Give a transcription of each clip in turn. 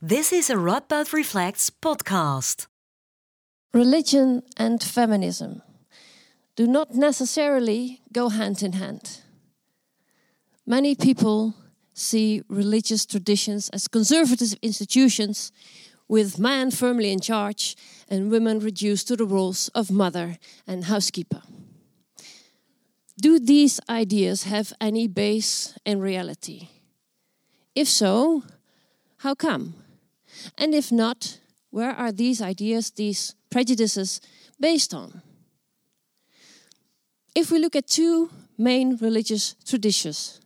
This is a Radboud Reflects podcast. Religion and feminism do not necessarily go hand in hand. Many people see religious traditions as conservative institutions with man firmly in charge and women reduced to the roles of mother and housekeeper. Do these ideas have any base in reality? If so, how come? And if not, where are these ideas, these prejudices based on? If we look at two main religious traditions,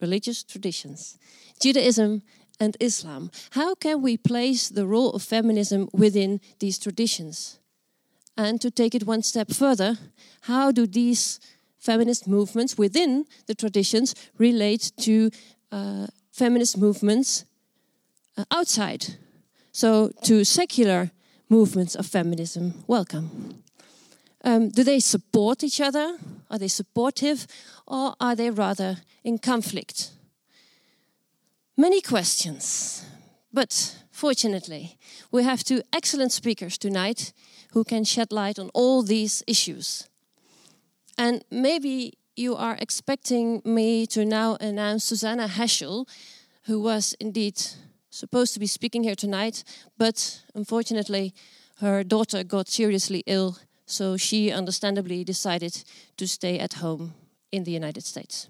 religious traditions, Judaism and Islam, how can we place the role of feminism within these traditions? And to take it one step further, how do these feminist movements within the traditions relate to uh, feminist movements outside? So, to secular movements of feminism, welcome. Um, do they support each other? Are they supportive? Or are they rather in conflict? Many questions, but fortunately, we have two excellent speakers tonight who can shed light on all these issues. And maybe you are expecting me to now announce Susannah Heschel, who was indeed supposed to be speaking here tonight, but unfortunately, her daughter got seriously ill, so she understandably decided to stay at home in the United States.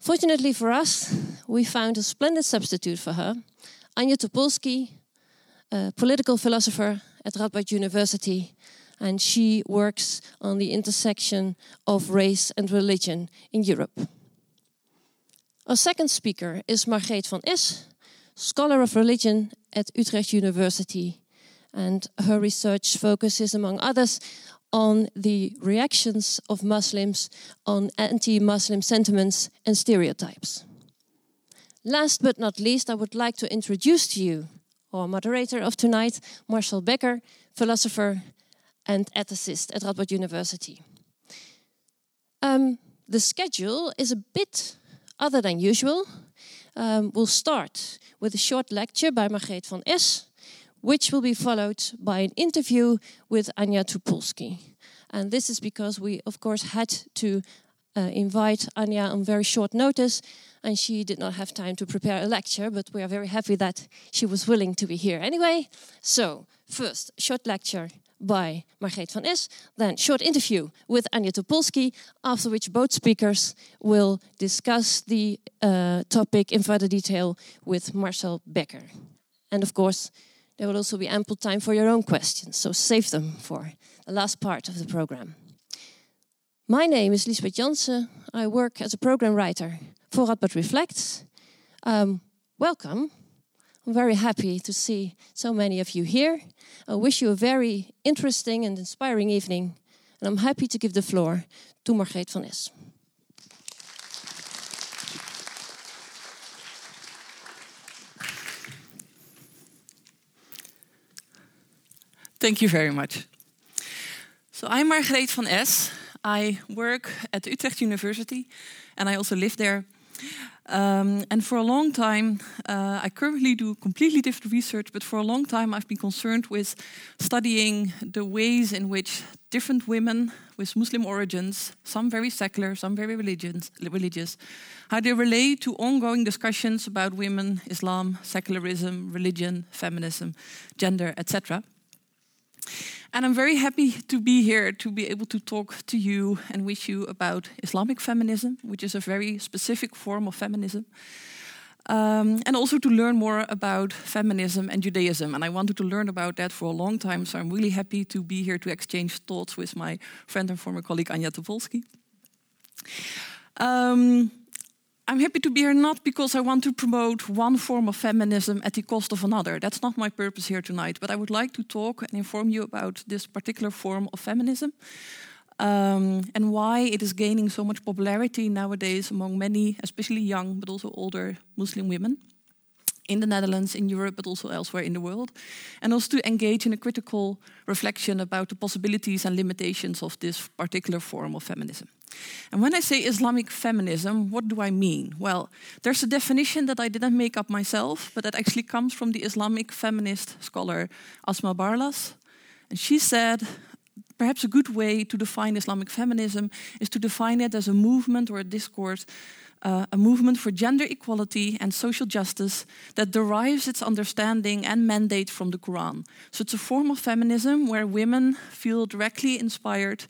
Fortunately for us, we found a splendid substitute for her, Anya Topolski, a political philosopher at Radboud University, and she works on the intersection of race and religion in Europe. Our second speaker is Margreet van Es, scholar of religion at Utrecht University, and her research focuses, among others, on the reactions of Muslims on anti Muslim sentiments and stereotypes. Last but not least, I would like to introduce to you our moderator of tonight, Marcel Becker, philosopher and ethicist at Radboud University. Um, the schedule is a bit other than usual. Um, we'll start with a short lecture by Margreet van Es, which will be followed by an interview with Anya Topolski. And this is because we, of course, had to uh, invite Anya on very short notice, and she did not have time to prepare a lecture, but we are very happy that she was willing to be here anyway. So, first, short lecture by Margreet van Es, then short interview with Anya Topolski, after which both speakers will discuss the uh, topic in further detail with Marcel Becker. And of course, there will also be ample time for your own questions, so save them for the last part of the program. My name is Lisbeth Janssen. I work as a program writer for Radboud Reflects. Um, welcome. I'm very happy to see so many of you here. I wish you a very interesting and inspiring evening, and I'm happy to give the floor to Margreet van Es. Thank you very much. So I'm Margreet van Es. I work at Utrecht University and I also live there. Um, and for a long time, uh, I currently do completely different research, but for a long time I've been concerned with studying the ways in which different women with Muslim origins, some very secular, some very religious, religious how they relate to ongoing discussions about women, Islam, secularism, religion, feminism, gender, etc. And I'm very happy to be here to be able to talk to you and with you about Islamic feminism, which is a very specific form of feminism. Um, and also to learn more about feminism and Judaism. And I wanted to learn about that for a long time, so I'm really happy to be here to exchange thoughts with my friend and former colleague Anya Topolski. Um, I'm happy to be here not because I want to promote one form of feminism at the cost of another. That's not my purpose here tonight. But I would like to talk and inform you about this particular form of feminism um, and why it is gaining so much popularity nowadays among many, especially young but also older Muslim women in the Netherlands, in Europe, but also elsewhere in the world. And also to engage in a critical reflection about the possibilities and limitations of this particular form of feminism. And when I say Islamic feminism, what do I mean? Well, there's a definition that I didn't make up myself, but that actually comes from the Islamic feminist scholar Asma Barlas. And she said perhaps a good way to define Islamic feminism is to define it as a movement or a discourse, uh, a movement for gender equality and social justice that derives its understanding and mandate from the Quran. So it's a form of feminism where women feel directly inspired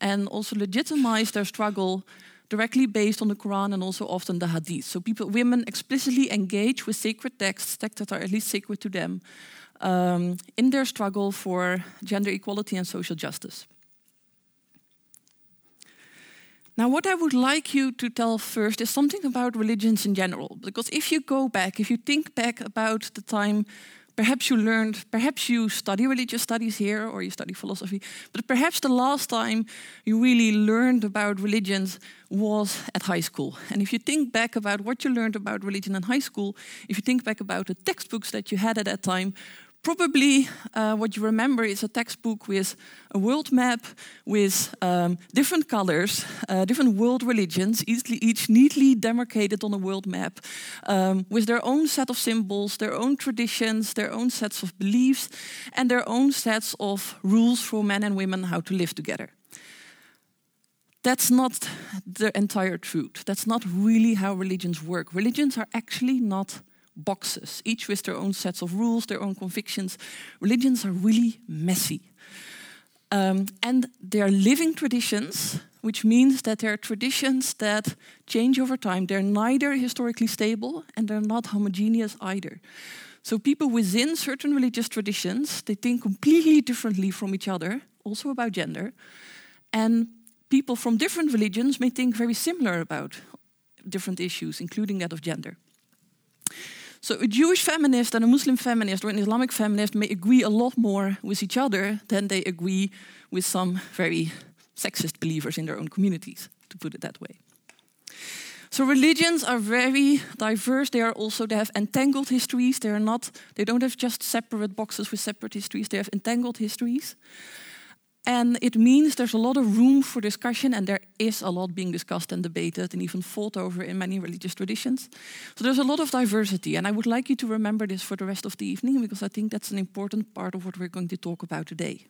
and also legitimize their struggle directly based on the Quran and also often the Hadith. So people, women explicitly engage with sacred texts, texts that are at least sacred to them, um, in their struggle for gender equality and social justice. Now, what I would like you to tell first is something about religions in general. Because if you go back, if you think back about the time, perhaps you learned, perhaps you study religious studies here or you study philosophy, but perhaps the last time you really learned about religions was at high school. And if you think back about what you learned about religion in high school, if you think back about the textbooks that you had at that time, Probably uh, what you remember is a textbook with a world map with um, different colors, uh, different world religions, each, each, neatly demarcated on a world map, um, with their own set of symbols, their own traditions, their own sets of beliefs, and their own sets of rules for men and women how to live together. That's not the entire truth. That's not really how religions work. Religions are actually not boxes, each with their own sets of rules, their own convictions. Religions are really messy. Um, and they're living traditions, which means that they're traditions that change over time. They're neither historically stable and they're not homogeneous either. So people within certain religious traditions, they think completely differently from each other, also about gender. And people from different religions may think very similar about different issues, including that of gender. So a Jewish feminist and a Muslim feminist or an Islamic feminist may agree a lot more with each other than they agree with some very sexist believers in their own communities, to put it that way. So religions are very diverse. They are also they have entangled histories. They are not. They don't have just separate boxes with separate histories. They have entangled histories. And it means there's a lot of room for discussion, and there is a lot being discussed and debated and even fought over in many religious traditions. So there's a lot of diversity, and I would like you to remember this for the rest of the evening because I think that's an important part of what we're going to talk about today.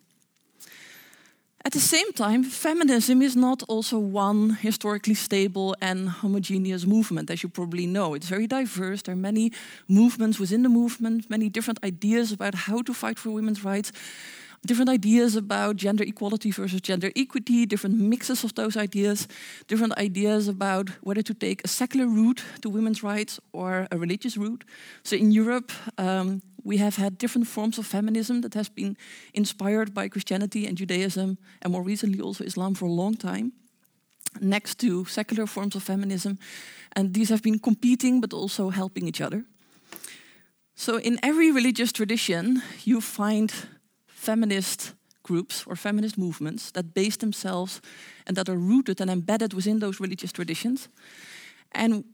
At the same time, feminism is not also one historically stable and homogeneous movement, as you probably know. It's very diverse. There are many movements within the movement, many different ideas about how to fight for women's rights different ideas about gender equality versus gender equity, different mixes of those ideas, different ideas about whether to take a secular route to women's rights or a religious route. So in Europe, um, we have had different forms of feminism that has been inspired by Christianity and Judaism, and more recently also Islam for a long time, next to secular forms of feminism. And these have been competing but also helping each other. So, in every religious tradition, you find feminist groups or feminist movements that base themselves and that are rooted and embedded within those religious traditions. And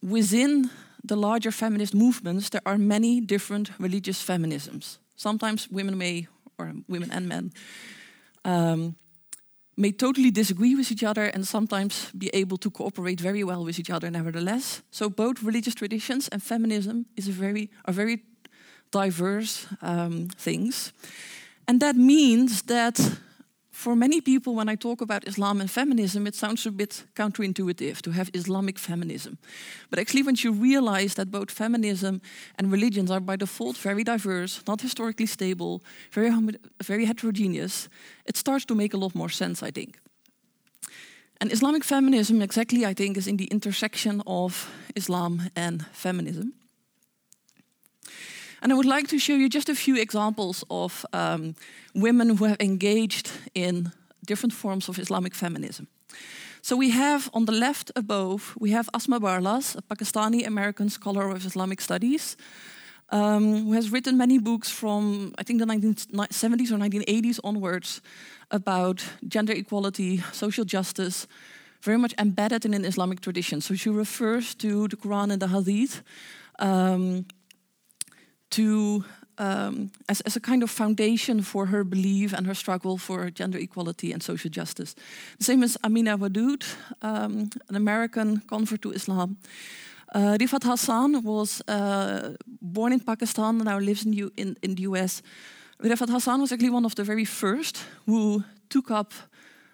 within the larger feminist movements, there are many different religious feminisms. Sometimes women may, or women and men, um, may totally disagree with each other and sometimes be able to cooperate very well with each other nevertheless. So both religious traditions and feminism is a very, are very diverse um, things. And that means that for many people, when I talk about Islam and feminism, it sounds a bit counterintuitive to have Islamic feminism. But actually, once you realize that both feminism and religions are by default very diverse, not historically stable, very, very heterogeneous, it starts to make a lot more sense, I think. And Islamic feminism, exactly, I think, is in the intersection of Islam and feminism. And I would like to show you just a few examples of um, women who have engaged in different forms of Islamic feminism. So we have on the left above, we have Asma Barlas, a Pakistani American scholar of Islamic studies, um, who has written many books from, I think, the 1970s or 1980s onwards about gender equality, social justice, very much embedded in an Islamic tradition. So she refers to the Quran and the Hadith. Um, to um, as, as a kind of foundation for her belief and her struggle for gender equality and social justice. The same as Amina Wadud, um, an American convert to Islam. Uh, Riffat Hassan was uh, born in Pakistan and now lives in, U in, in the US. Riffat Hassan was actually one of the very first who took up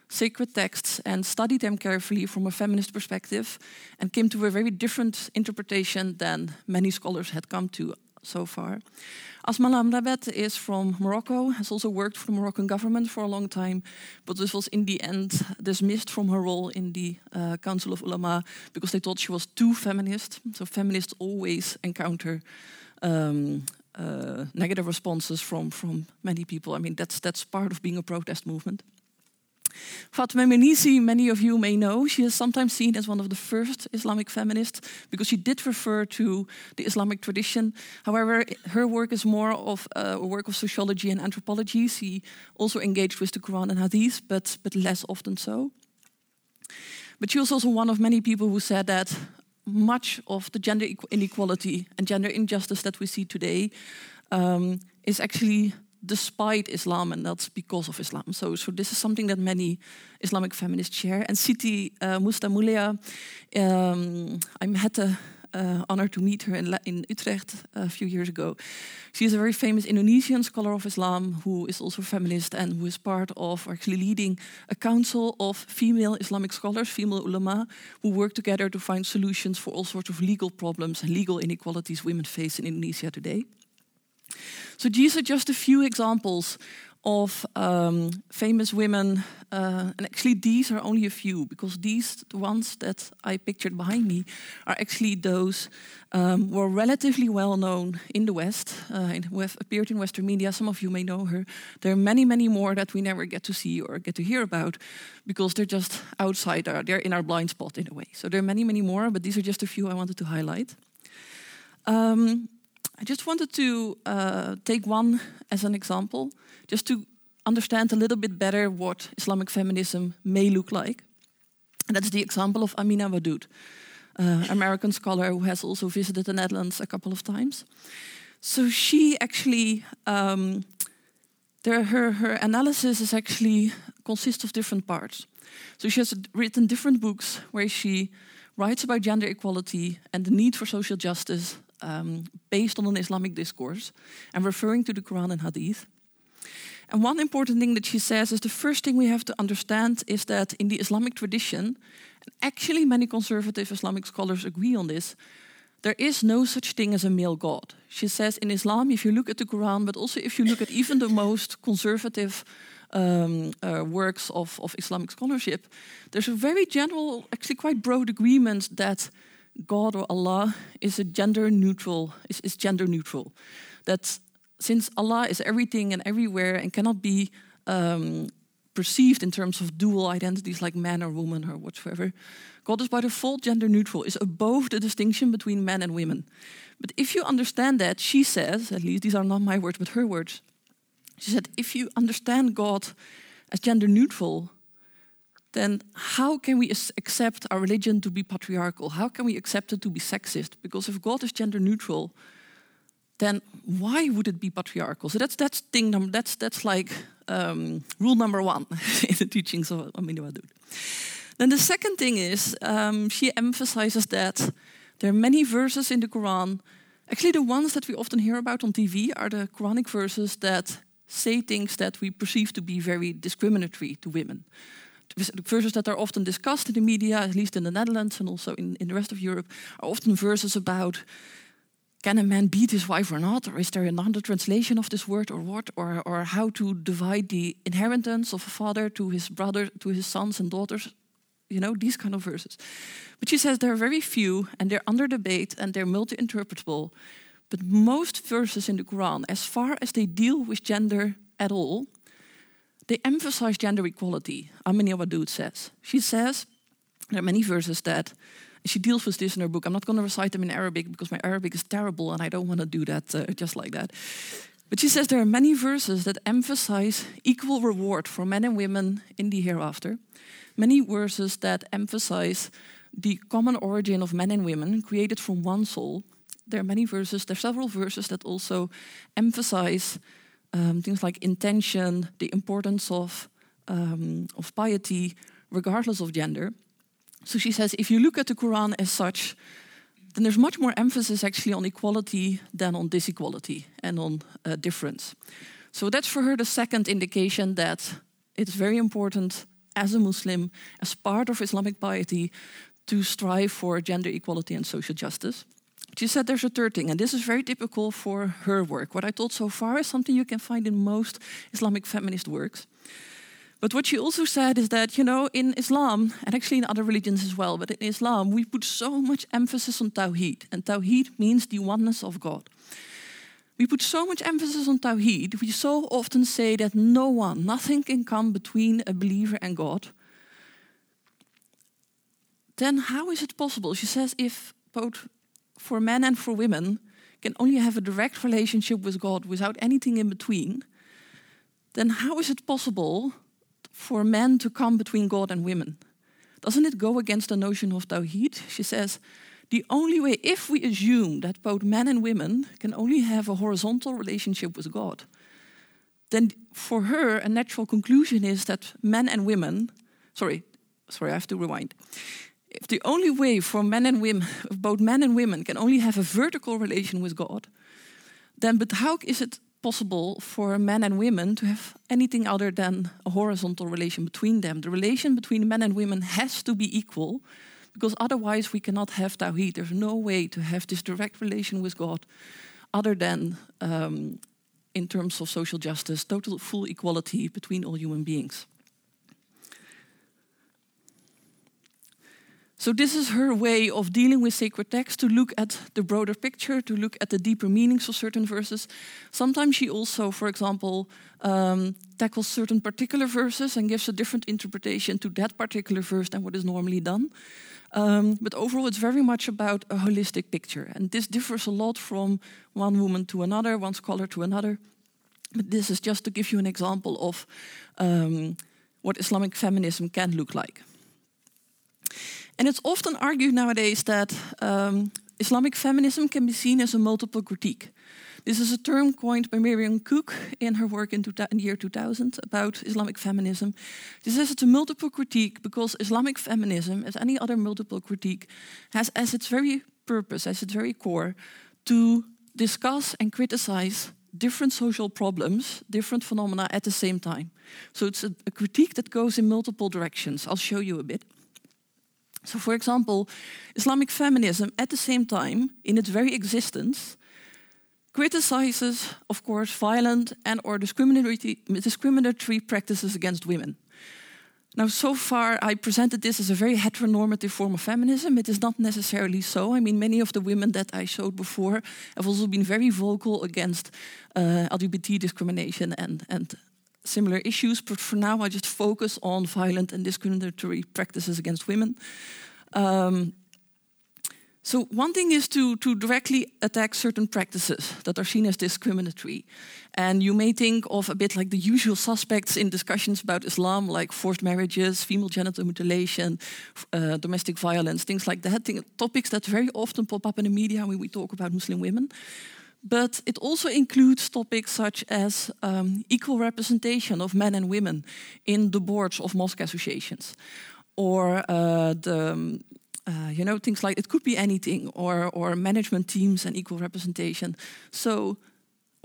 sacred texts and studied them carefully from a feminist perspective and came to a very different interpretation than many scholars had come to so far. Asma Lamrabet is from Morocco, has also worked for the Moroccan government for a long time, but this was in the end dismissed from her role in the uh, Council of Ulama because they thought she was too feminist. So feminists always encounter um, uh, negative responses from, from many people. I mean, that's, that's part of being a protest movement. Fatma Mernissi, many of you may know, she is sometimes seen as one of the first Islamic feminists because she did refer to the Islamic tradition. However, her work is more of a work of sociology and anthropology. She also engaged with the Quran and Hadith, but, but less often so. But she was also one of many people who said that much of the gender inequality and gender injustice that we see today um, is actually despite Islam and not because of Islam. So, so this is something that many Islamic feminists share. And Siti uh, Musdah Mulia, um, I had the uh, honor to meet her in, in Utrecht a few years ago. She is a very famous Indonesian scholar of Islam who is also a feminist and who is part of, or actually leading, a council of female Islamic scholars, female ulama, who work together to find solutions for all sorts of legal problems and legal inequalities women face in Indonesia today. So these are just a few examples of um, famous women, uh, and actually these are only a few because these the ones that I pictured behind me are actually those um, who are relatively well known in the West, uh, who have appeared in Western media. Some of you may know her. There are many, many more that we never get to see or get to hear about because they're just outside. Our, they're in our blind spot in a way. So there are many, many more, but these are just a few I wanted to highlight. Um, I just wanted to uh, take one as an example, just to understand a little bit better what Islamic feminism may look like. And that's the example of Amina Wadud, uh, American scholar who has also visited the Netherlands a couple of times. So she actually, um, there, her, her analysis is actually consists of different parts. So she has written different books where she writes about gender equality and the need for social justice um, based on an Islamic discourse and referring to the Quran and Hadith. And one important thing that she says is the first thing we have to understand is that in the Islamic tradition, and actually many conservative Islamic scholars agree on this, there is no such thing as a male god. She says in Islam, if you look at the Quran, but also if you look at even the most conservative um, uh, works of, of Islamic scholarship, there's a very general, actually quite broad agreement that God or Allah is a gender neutral, is, is gender neutral. That since Allah is everything and everywhere and cannot be um, perceived in terms of dual identities like man or woman or whatsoever, God is by default gender neutral, is above the distinction between men and women. But if you understand that, she says, at least these are not my words but her words, she said, if you understand God as gender neutral, then how can we accept our religion to be patriarchal? How can we accept it to be sexist? Because if God is gender neutral, then why would it be patriarchal? So that's that's thing number that's that's like um, rule number one in the teachings of Amina Wadud. Then the second thing is um, she emphasizes that there are many verses in the Quran. Actually, the ones that we often hear about on TV are the Quranic verses that say things that we perceive to be very discriminatory to women verses that are er often discussed in the media, at least in the Netherlands and also in, in the rest of Europe, are often verses about can a man beat his wife or not? Or is there another translation of this word or what? Or, or how to divide the inheritance of a father to his brother, to his sons and daughters? You know, these kind of verses. But she says there are very few and they're under debate and they're multi interpretable. But most verses in the Quran, as far as they deal with gender at all, they emphasize gender equality, Amina Wadud says. She says there are many verses that she deals with this in her book. I'm not going to recite them in Arabic because my Arabic is terrible and I don't want to do that uh, just like that. But she says there are many verses that emphasize equal reward for men and women in the hereafter. Many verses that emphasize the common origin of men and women created from one soul there are many verses, there are several verses that also emphasize um, things like intention, the importance of, um, of piety, regardless of gender. So she says, if you look at the Quran as such, then there's much more emphasis actually on equality than on disequality and on uh, difference. So that's for her the second indication that it's very important as a Muslim, as part of Islamic piety, to strive for gender equality and social justice. She said there's a third thing, and this is very typical for her work. What I told so far is something you can find in most Islamic feminist works. But what she also said is that, you know, in Islam, and actually in other religions as well, but in Islam, we put so much emphasis on Tawheed. And Tawheed means the oneness of God. We put so much emphasis on Tawheed, we so often say that no one, nothing can come between a believer and God. Then how is it possible? She says if both for men and for women can only have a direct relationship with God without anything in between, then how is it possible for men to come between God and women? Doesn't it go against the notion of Tawheed? She says, the only way, if we assume that both men and women can only have a horizontal relationship with God, then for her, a natural conclusion is that men and women, sorry, sorry, I have to rewind. If the only way for men and women, both men and women, can only have a vertical relation with God, then but how is it possible for men and women to have anything other than a horizontal relation between them? The relation between men and women has to be equal because otherwise we cannot have Tawheed. There's no way to have this direct relation with God other than um, in terms of social justice, total full equality between all human beings. So, this is her way of dealing with sacred text to look at the broader picture, to look at the deeper meanings of certain verses. Sometimes she also, for example, um, tackles certain particular verses and gives a different interpretation to that particular verse than what is normally done. Um, but overall, it's very much about a holistic picture. And this differs a lot from one woman to another, one scholar to another. But this is just to give you an example of um, what Islamic feminism can look like. And it's often argued nowadays that um, Islamic feminism can be seen as a multiple critique. This is a term coined by Miriam Cooke in her work in, in the year 2000 about Islamic feminism. She says it's a multiple critique because Islamic feminism, as any other multiple critique, has as its very purpose, as its very core, to discuss and criticize different social problems, different phenomena at the same time. So it's a, a critique that goes in multiple directions. I'll show you a bit. So, for example, Islamic feminism, at the same time, in its very existence, criticizes, of course, violent and or discriminatory, discriminatory practices against women. Now, so far, I presented this as a very heteronormative form of feminism. It is not necessarily so. I mean, many of the women that I showed before have also been very vocal against uh, LGBT discrimination and, and similar issues. But for now, I just focus on violent and discriminatory practices against women. Um, so one thing is to, to directly attack certain practices that are seen as discriminatory. And you may think of a bit like the usual suspects in discussions about Islam, like forced marriages, female genital mutilation, uh, domestic violence, things like that, topics that very often pop up in the media when we talk about Muslim women. But it also includes topics such as um, equal representation of men and women in the boards of mosque associations, or uh, the um, uh, you know things like it could be anything or or management teams and equal representation. So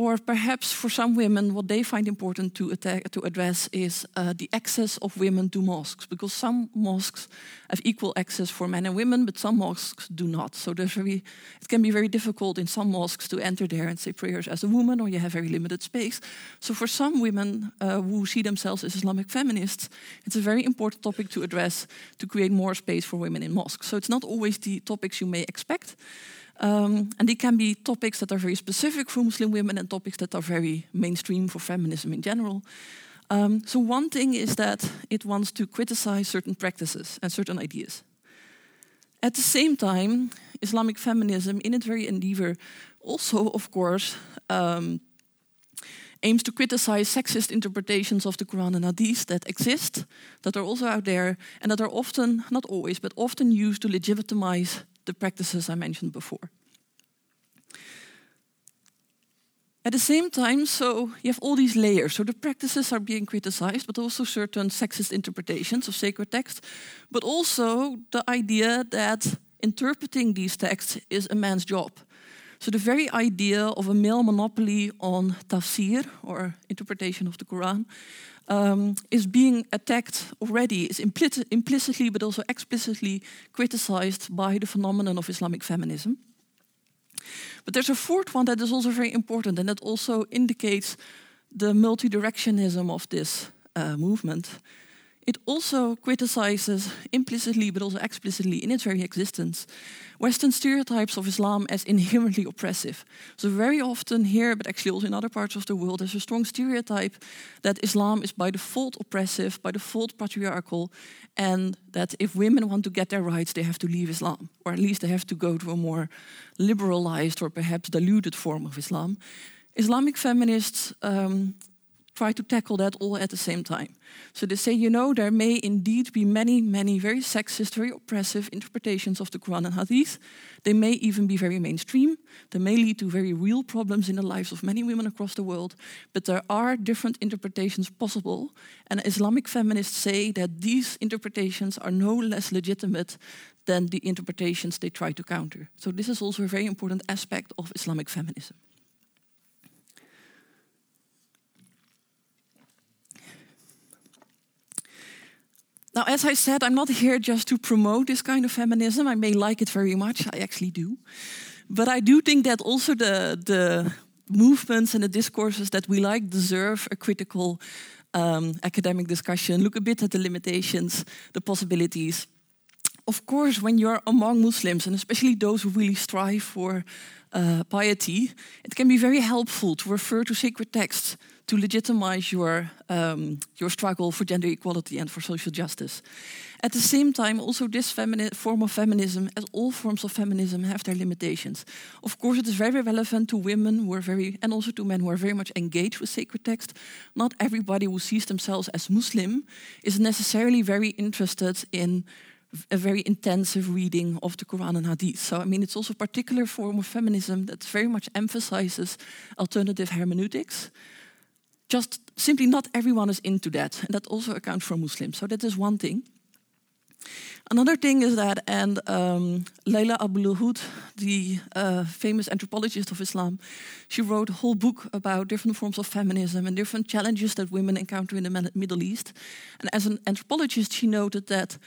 or perhaps for some women, what they find important to, attack, to address is uh, the access of women to mosques, because some mosques have equal access for men and women, but some mosques do not. So very, it can be very difficult in some mosques to enter there and say prayers as a woman, or you have very limited space. So for some women uh, who see themselves as Islamic feminists, it's a very important topic to address to create more space for women in mosques. So it's not always the topics you may expect. Um, and they can be topics that are very specific for Muslim women and topics that are very mainstream for feminism in general. Um, so, one thing is that it wants to criticize certain practices and certain ideas. At the same time, Islamic feminism, in its very endeavor, also, of course, um, aims to criticize sexist interpretations of the Quran and Hadith that exist, that are also out there, and that are often, not always, but often used to legitimize the practices I mentioned before. At the same time, so you have all these layers. So the practices are being criticized, but also certain sexist interpretations of sacred texts, but also the idea that interpreting these texts is a man's job. So the very idea of a male monopoly on tafsir, or interpretation of the Quran, um, is being attacked already, is implicit, implicitly but also explicitly criticized by the phenomenon of Islamic feminism. But there's a fourth one that is also very important, and that also indicates the multi-directionism of this uh, movement. It also criticizes implicitly, but also explicitly in its very existence, Western stereotypes of Islam as inherently oppressive. So, very often here, but actually also in other parts of the world, there's a strong stereotype that Islam is by default oppressive, by default patriarchal, and that if women want to get their rights, they have to leave Islam, or at least they have to go to a more liberalized or perhaps diluted form of Islam. Islamic feminists um, try to tackle that all at the same time. So they say, you know, there may indeed be many, many very sexist, very oppressive interpretations of the Quran and Hadith. They may even be very mainstream. They may lead to very real problems in the lives of many women across the world. But there are different interpretations possible. And Islamic feminists say that these interpretations are no less legitimate than the interpretations they try to counter. So this is also a very important aspect of Islamic feminism. Now, as I said, I'm not here just to promote this kind of feminism. I may like it very much, I actually do. But I do think that also the, the movements and the discourses that we like deserve a critical um, academic discussion, look a bit at the limitations, the possibilities. Of course, when you're among Muslims, and especially those who really strive for uh, piety, it can be very helpful to refer to sacred texts to legitimize your, um, your struggle for gender equality and for social justice. At the same time, also this form of feminism, as all forms of feminism, have their limitations. Of course, it is very relevant to women who are very, and also to men who are very much engaged with sacred text. Not everybody who sees themselves as Muslim is necessarily very interested in a very intensive reading of the Quran and Hadith. So, I mean, it's also a particular form of feminism that very much emphasizes alternative hermeneutics. Just simply not everyone is into that, and that also accounts for Muslims. So, that is one thing. Another thing is that, and um, Leila Abu the uh, famous anthropologist of Islam, she wrote a whole book about different forms of feminism and different challenges that women encounter in the Middle East. And as an anthropologist, she noted that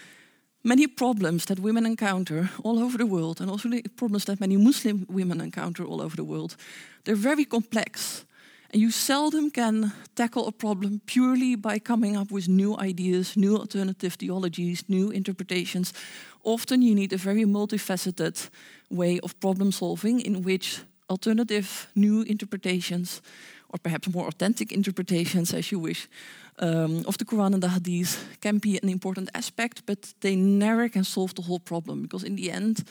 many problems that women encounter all over the world, and also the problems that many Muslim women encounter all over the world, they're very complex. And you seldom can tackle a problem purely by coming up with new ideas, new alternative theologies, new interpretations. Often you need a very multifaceted way of problem solving in which alternative new interpretations, or perhaps more authentic interpretations, as you wish, um, of the Quran and the Hadith can be an important aspect, but they never can solve the whole problem because in the end,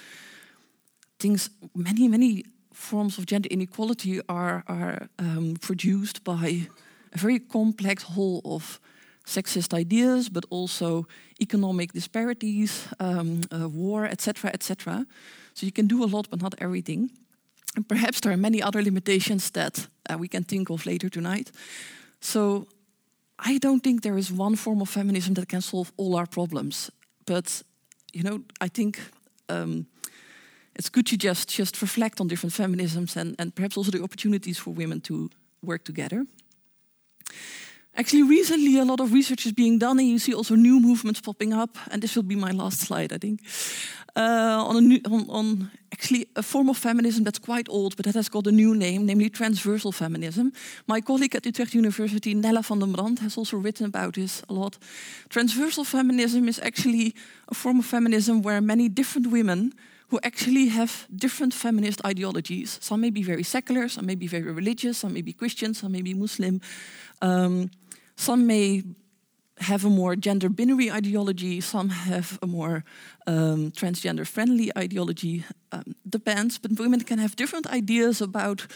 things many many forms of gender inequality are are um, produced by a very complex whole of sexist ideas, but also economic disparities, um, uh, war, etc., etc. So you can do a lot, but not everything. And perhaps there are many other limitations that uh, we can think of later tonight. So I don't think there is one form of feminism that can solve all our problems. But you know, I think um, it's good to just just reflect on different feminisms and, and perhaps also the opportunities for women to work together. Actually, recently a lot of research is being done, and you see also new movements popping up. And this will be my last slide, I think. Uh, on, a new, on, on, actually a form of feminism that's quite old, but that has got a new name, namely transversal feminism. My colleague at Utrecht University, Nella van den Brandt, has also written about this a lot. Transversal feminism is actually a form of feminism where many different women who actually have different feminist ideologies. Some may be very secular, some may be very religious, some may be Christian, some may be Muslim. Um, some may have a more gender binary ideology, some have a more um, transgender friendly ideology. Um, depends, but women can have different ideas about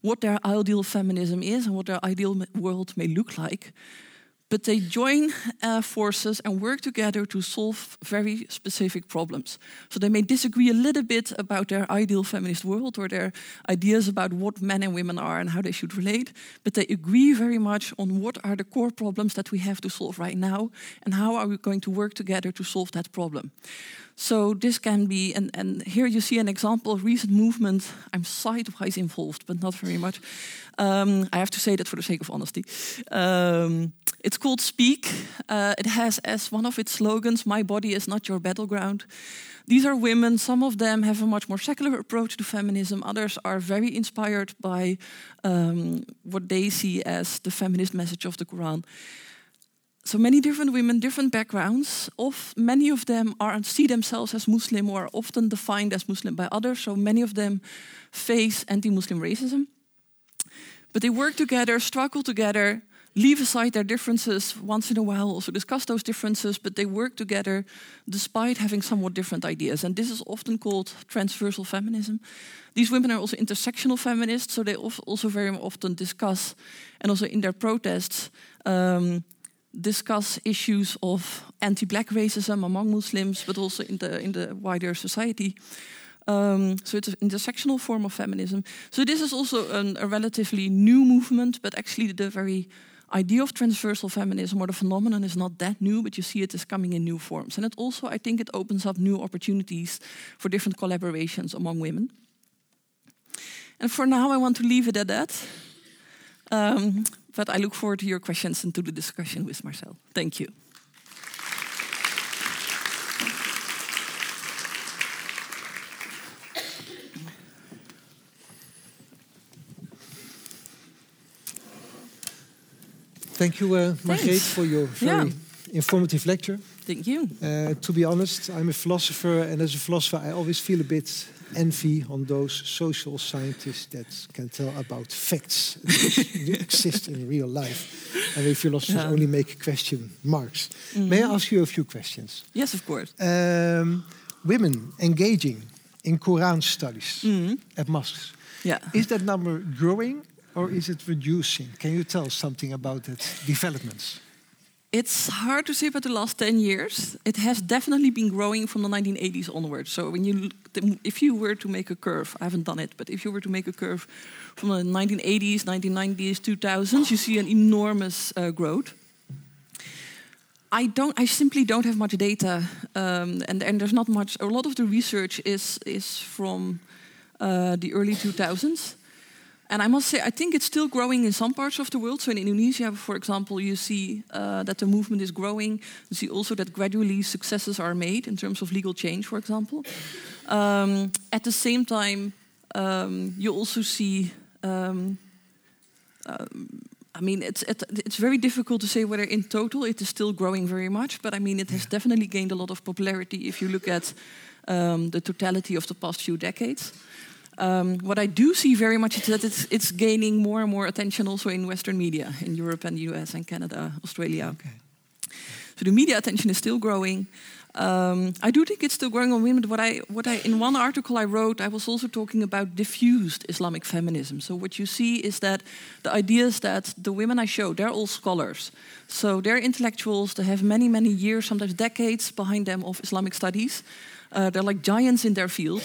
what their ideal feminism is and what their ideal world may look like. But they join uh, forces and work together to solve very specific problems. So they may disagree a little bit about their ideal feminist world or their ideas about what men and women are and how they should relate, but they agree very much on what are the core problems that we have to solve right now and how are we going to work together to solve that problem. So this can be, and, and here you see an example of recent movement. I'm sidewise involved, but not very much. Um, I have to say that for the sake of honesty. Um, it's called Speak. Uh, it has as one of its slogans, My body is not your battleground. These are women, some of them have a much more secular approach to feminism, others are very inspired by um, what they see as the feminist message of the Quran so many different women, different backgrounds. Of many of them are see themselves as Muslim or are often defined as Muslim by others. So many of them face anti-Muslim racism. But they work together, struggle together, leave aside their differences once in a while, also discuss those differences, but they work together despite having somewhat different ideas. And this is often called transversal feminism. These women are also intersectional feminists, so they also very often discuss, and also in their protests, um, discuss issues of anti-black racism among Muslims, but also in the in the wider society. Um, so it's an intersectional form of feminism. So this is also an, a relatively new movement, but actually the very idea of transversal feminism or the phenomenon is not that new, but you see it is coming in new forms. And it also, I think, it opens up new opportunities for different collaborations among women. And for now, I want to leave it at that. Um, but I look forward to your questions and to the discussion with Marcel. Thank you. Thank you, uh, Margreet, for your very yeah. informative lecture. Thank you. Uh, to be honest, I'm a philosopher, and as a philosopher, I always feel a bit envy on those social scientists that can tell about facts that exist in real life. And we philosophers yeah. only make question marks. Mm. May I ask you a few questions? Yes, of course. Um, women engaging in Quran studies mm at mosques. Yeah. Is that number growing or is it reducing? Can you tell something about that developments? It's hard to say about the last 10 years. It has definitely been growing from the 1980s onwards. So when you if you were to make a curve, I haven't done it, but if you were to make a curve from the 1980s, 1990s, 2000s, you see an enormous uh, growth. I don't. I simply don't have much data, um, and and there's not much. A lot of the research is is from uh, the early 2000s. And I must say, I think it's still growing in some parts of the world. So in Indonesia, for example, you see uh, that the movement is growing. You see also that gradually successes are made in terms of legal change, for example. Um, at the same time, um, you also see. Um, um I mean, it's it, it's very difficult to say whether in total it is still growing very much, but I mean, it has definitely gained a lot of popularity if you look at um, the totality of the past few decades. Um, what I do see very much is that it's, it's gaining more and more attention also in Western media, in Europe and the US and Canada, Australia. Okay. So the media attention is still growing. Um, I do think it's still growing on women. What I, what I, in one article I wrote, I was also talking about diffused Islamic feminism. So what you see is that the ideas that the women I show, they're all scholars. So they're intellectuals. They have many, many years, sometimes decades behind them of Islamic studies. Uh, they're like giants in their field.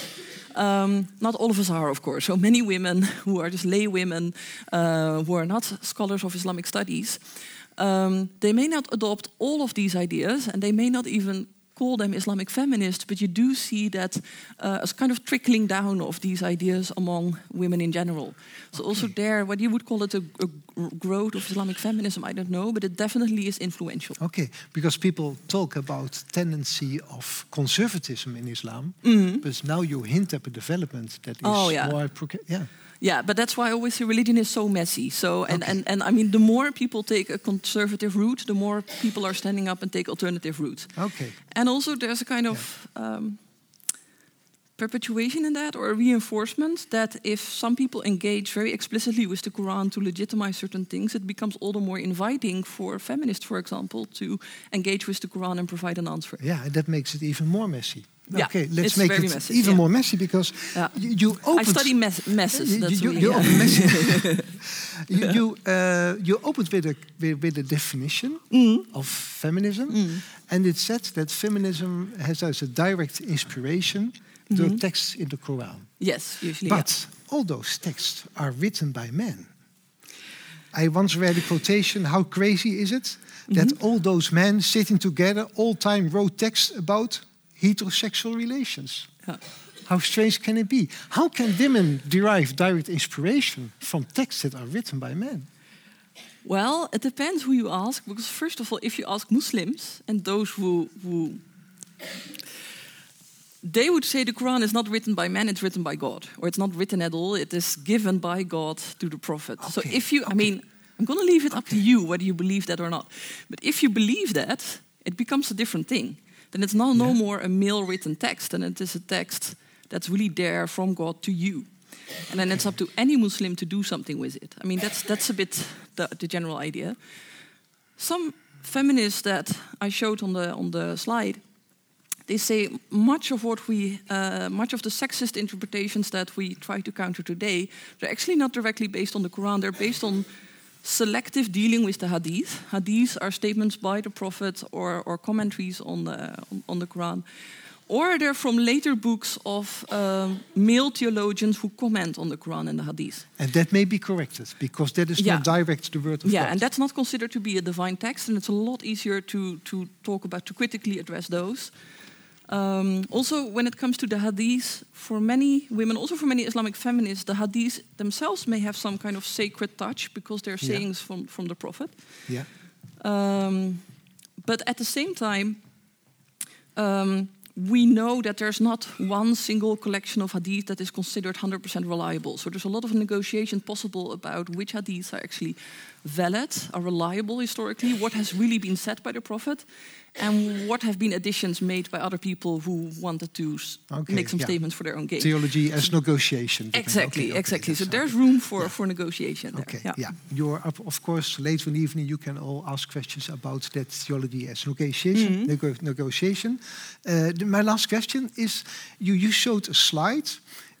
Um, not all of us are, of course. So many women who are just lay women, uh, who are not scholars of Islamic studies, um, they may not adopt all of these ideas, and they may not even call them Islamic feminists, but you do see that uh, as kind of trickling down of these ideas among women in general. So also there, what you would call it a, a, growth of Islamic feminism, I don't know, but it definitely is influential. Okay, because people talk about tendency of conservatism in Islam, mm -hmm. but now you hint at a development that is oh, yeah. more, yeah. Yeah, but that's why I always say religion is so messy. So, and, okay. and, and I mean, the more people take a conservative route, the more people are standing up and take alternative routes. Okay. And also, there's a kind of um, perpetuation in that or a reinforcement that if some people engage very explicitly with the Quran to legitimize certain things, it becomes all the more inviting for feminists, for example, to engage with the Quran and provide an answer. Yeah, and that makes it even more messy. Yeah, okay, let's make it messy, even yeah. more messy because yeah. you, you opened. I study messes. You, you, you open messy. You you, uh, you opened with a with, with a definition Mm. of feminism, and it said that feminism has as a direct inspiration the Mm-hmm. texts in the Quran. Yes, usually. yeah. But all those texts are written by men. I once read a quotation How crazy is it that Mm-hmm. all those men sitting together all time wrote texts about heterosexual relations? Yeah. How strange can it be? How can women derive direct inspiration from texts that are written by men? Well, it depends who you ask. Because first of all, if you ask Muslims and those who, who they would say the Quran is not written by man; it's written by God, or it's not written at all. It is given by God to the Prophet. So if you, I mean, I'm going to leave it up to you whether you believe that or not. But if you believe that, it becomes a different thing. Then it's now no Yeah. more a male written text, and it is a text that's really there from God to you. And then it's up to any Muslim to do something with it. I mean, that's that's a bit the, the general idea. Some feminists that I showed on the on the slide, they say much of what we, uh, much of the sexist interpretations that we try to counter today, they're actually not directly based on the Quran. They're based on selective dealing with the Hadith. Hadiths are statements by the Prophet or, or commentaries on the on, on the Quran. Or they're from later books of um, male theologians who comment on the Quran and the Hadith. And that may be corrected because that is Yeah. not direct the word of Yeah, God. Yeah, and that's not considered to be a divine text, and it's a lot easier to, to talk about, to critically address those. Um, also, when it comes to the hadith, for many women, also for many Islamic feminists, the hadith themselves may have some kind of sacred touch because they're Yeah. sayings from, from the Prophet. yeah. Um, but at the same time, um, we know that there's not one single collection of hadith that is considered 100% reliable. So there's a lot of negotiation possible about which hadiths are actually valid, are reliable historically, what has really been said by the Prophet, and what have been additions made by other people who wanted to Okay, make some yeah. statements for their own gain. Theology as negotiation. Exactly, Okay, okay, exactly. So there's room for, for negotiation there. Okay, yeah. yeah. You're up, of course, later in the evening, you can all ask questions about that theology as negotiation. Mm-hmm. nego- negotiation. Uh, the- my last question is: you, you showed a slide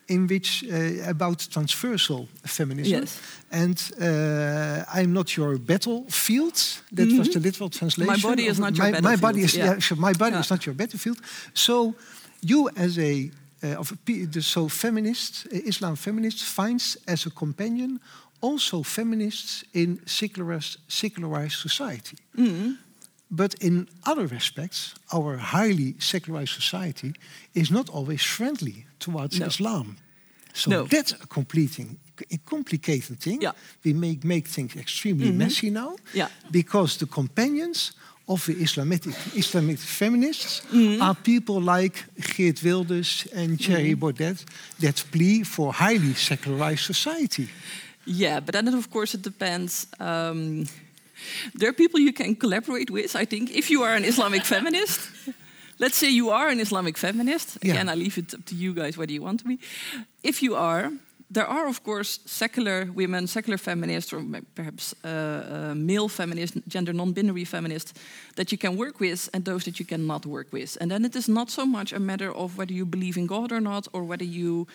in which uh, about transversal feminism, Yes. and uh, I'm not your battlefield. That was the literal translation. Mm-hmm. body is not your my, My body is battlefield, yeah. my body Yeah. is not your battlefield. So you as a uh, of a, the- so feminist Islam feminist finds as a companion also feminists in secularized, secularized society. Mm-hmm. But in other respects, our highly secularized society is not always friendly towards No. Islam. So No. that's a completing, a complicated thing. Yeah. We make, make things extremely messy now Yeah. because the companions of the Islamic, Islamic feminists Mm-hmm. are people like Geert Wilders and Thierry Baudet that plea for highly secularized society. Yeah, but then of course it depends. Um, there are people you can collaborate with. I think if you are an Islamic feminist, let's say you are an Islamic feminist. Yeah. Again, I leave it up to you guys whether you want to be. If you are, there are of course secular women, secular feminists, or perhaps uh, uh, male feminists, gender non-binary feminists that you can work with, and those that you cannot work with. And then it is not so much a matter of whether you believe in God or not, or whether you.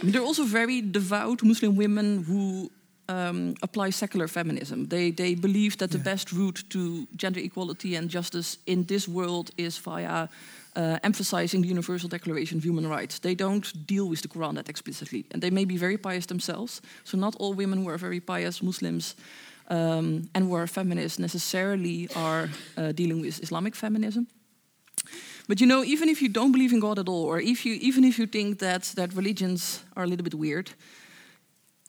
I mean, there are also very devout Muslim women who um, apply secular feminism. They they believe that the best route to gender equality and justice in this world is via uh, emphasizing the Universal Declaration of Human Rights. They don't deal with the Quran that explicitly, and they may be very pious themselves. So not all women who are very pious Muslims. Um, and who are feminists necessarily are uh, dealing with Islamic feminism. But you know, even if you don't believe in God at all, or if you, even if you think that, that religions are a little bit weird,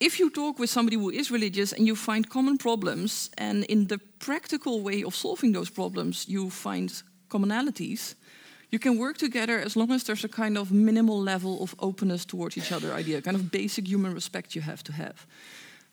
if you talk with somebody who is religious and you find common problems, and in the practical way of solving those problems, you find commonalities, you can work together as long as there's a kind of minimal level of openness towards each other idea, kind of basic human respect you have to have.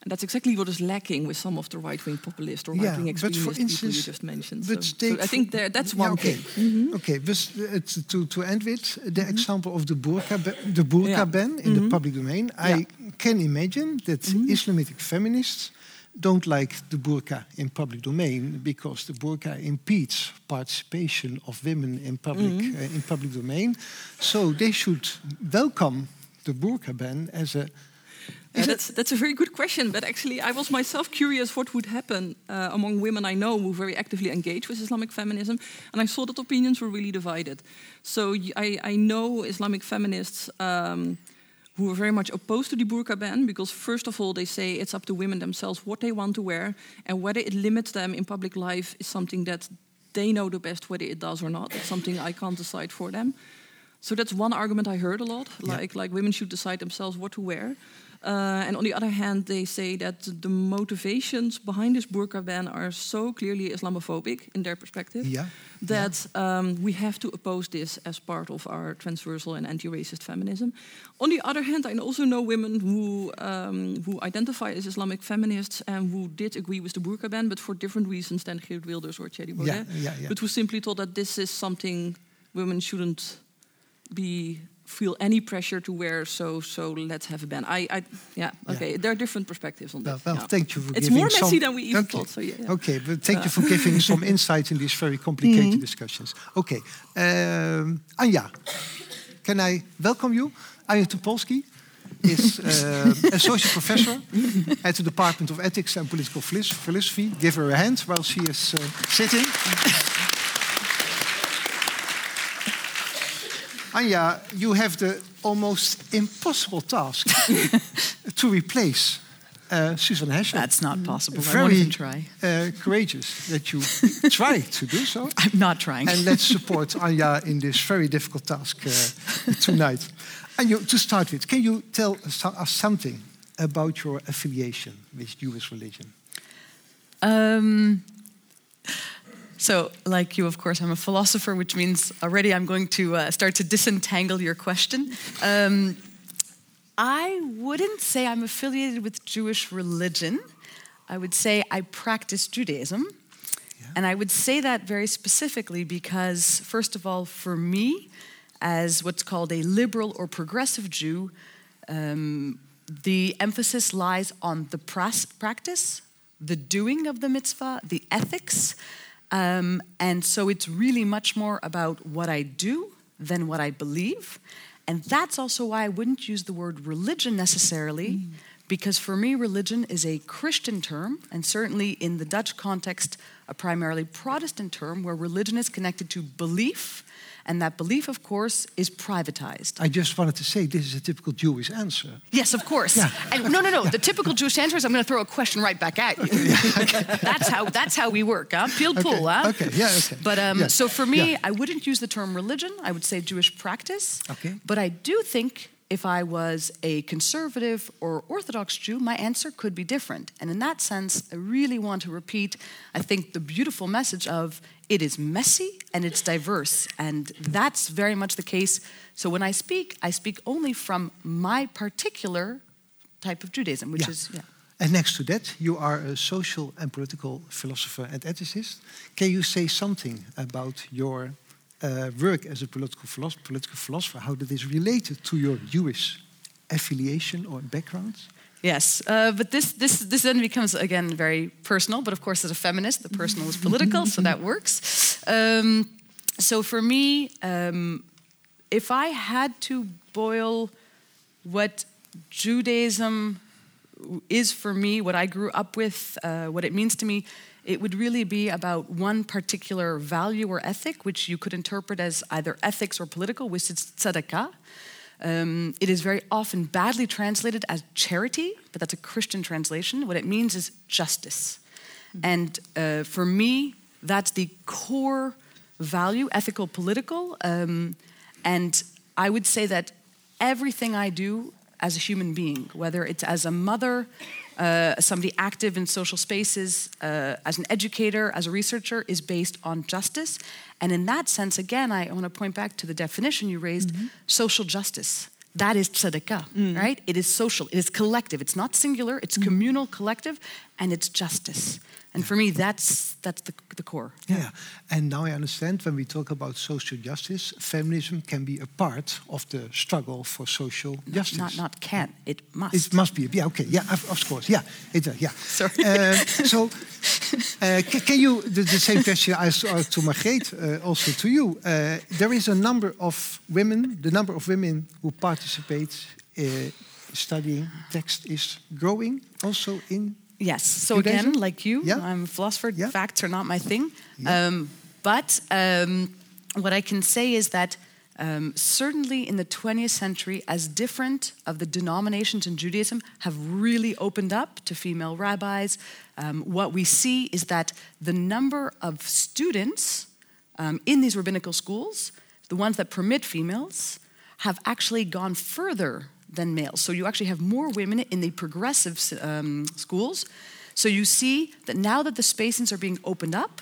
And that's exactly what is lacking with some of the right-wing populists or Yeah, right-wing but for extremist people you just mentioned. but So, so I think there, that's Yeah, one okay. thing. Mm-hmm. Mm-hmm. Okay, but uh, to, to, end with the mm-hmm. example of the burqa, the burqa Yeah. ban in the public domain, I can imagine that Islamic feminists don't like the burqa in public domain because the burqa impedes participation of women in public uh, in public domain. So they should welcome the burqa ban as a Yeah, that's, that's a very good question. But actually, I was myself curious what would happen uh, among women I know who very actively engage with Islamic feminism. And I saw that opinions were really divided. So I know Islamic feminists um, who are very much opposed to the burqa ban because, first of all, they say it's up to women themselves what they want to wear and whether it limits them in public life is something that they know the best whether it does or not. It's something I can't decide for them. So that's one argument I heard a lot, Yeah. like like women should decide themselves what to wear. Uh, and on the other hand, they say that the motivations behind this burqa ban are so clearly Islamophobic in their perspective Yeah. that um, we have to oppose this as part of our transversal and anti-racist feminism. On the other hand, I also know women who um, who identify as Islamic feminists and who did agree with the burqa ban, but for different reasons than Geert Wilders or Thierry Baudet. Yeah, yeah, yeah. But who simply thought that this is something women shouldn't be feel any pressure to wear. So so let's have a ban. I, I yeah okay. There are different perspectives on Well, that. well yeah. thank you for It's giving more some... messy than we even okay. thought. So yeah. yeah. Okay, but thank you for giving some insight in these very complicated discussions. Okay, um, Anya, can I welcome you? Anya Topolski is uh, associate professor at the Department of Ethics and Political Philosophy. Give her a hand while she is uh, sitting. Anya, you have the almost impossible task to replace uh, Susan Heschel. That's not possible. I won't Very even try. uh, courageous that you try to do so. I'm not trying. And let's support Anya in this very difficult task uh, tonight. Anya, to start with, can you tell us us something about your affiliation with Jewish religion? Um, so, like you, of course, I'm a philosopher, which means already I'm going to uh, start to disentangle your question. Um, I wouldn't say I'm affiliated with Jewish religion. I would say I practice Judaism. And I would say that very specifically because, first of all, for me, as what's called a liberal or progressive Jew, um, the emphasis lies on the practice, the doing of the mitzvah, the ethics. Um, and so it's really much more about what I do than what I believe. And that's also why I wouldn't use the word religion necessarily, because for me, religion is a Christian term, and certainly in the Dutch context, a primarily Protestant term where religion is connected to belief. And that belief, of course, is privatized. I just wanted to say this is a typical Jewish answer. Yes, of course. Yeah. And no, no, no. The typical Jewish answer is I'm going to throw a question right back at you. that's how that's how we work, huh? Pilpul, huh? okay, yeah, okay. But um, Yeah, so for me, yeah. I wouldn't use the term religion. I would say Jewish practice. Okay. But I do think if I was a conservative or Orthodox Jew, my answer could be different. And in that sense, I really want to repeat, I think, the beautiful message of it is messy and it's diverse. And that's very much the case. So when I speak, I speak only from my particular type of Judaism, which Yeah. is yeah. And next to that, you are a social and political philosopher and ethicist. Can you say something about your uh, work as a political, philosopher, political philosopher? How related to your Jewish affiliation or background? Yes, uh, but this, this, this then becomes again very personal. But of course, as a feminist, the personal is political, so that works. Um, so for me, um, if I had to boil what Judaism is for me, what I grew up with, uh, what it means to me, it would really be about one particular value or ethic, which you could interpret as either ethics or political, which is tzedakah. Um, it is very often badly translated as charity, but that's a Christian translation. What it means is justice. And uh, for me, that's the core value, ethical, political. Um, and I would say that everything I do as a human being, whether it's as a mother, uh, somebody active in social spaces, uh, as an educator, as a researcher, is based on justice. And in that sense, again, I want to point back to the definition you raised social justice. That is tzedakah, right? It is social, it is collective. It's not singular, it's communal, collective, and it's justice. And for me, that's, that's the, the core. Yeah. And now I understand when we talk about social justice, feminism can be a part of the struggle for social justice. Not, not can, it must. It must be. Yeah. Okay. Yeah. Of, of course. Yeah. It. Uh, yeah. Sorry. Uh, so, uh, ca- can you the, the same question I asked uh, to Margreet, uh, also to you? Uh, there is a number of women, the number of women who participate uh, studying text is growing also in Yes. So again, like you, Yeah. I'm a philosopher. Yeah. Facts are not my thing. Yeah. Um, but um, what I can say is that um, certainly in the 20th century, as different of the denominations in Judaism have really opened up to female rabbis, um, what we see is that the number of students um, in these rabbinical schools, the ones that permit females, have actually gone further than males. So you actually have more women in the progressive um, schools. So you see that now that the spaces are being opened up,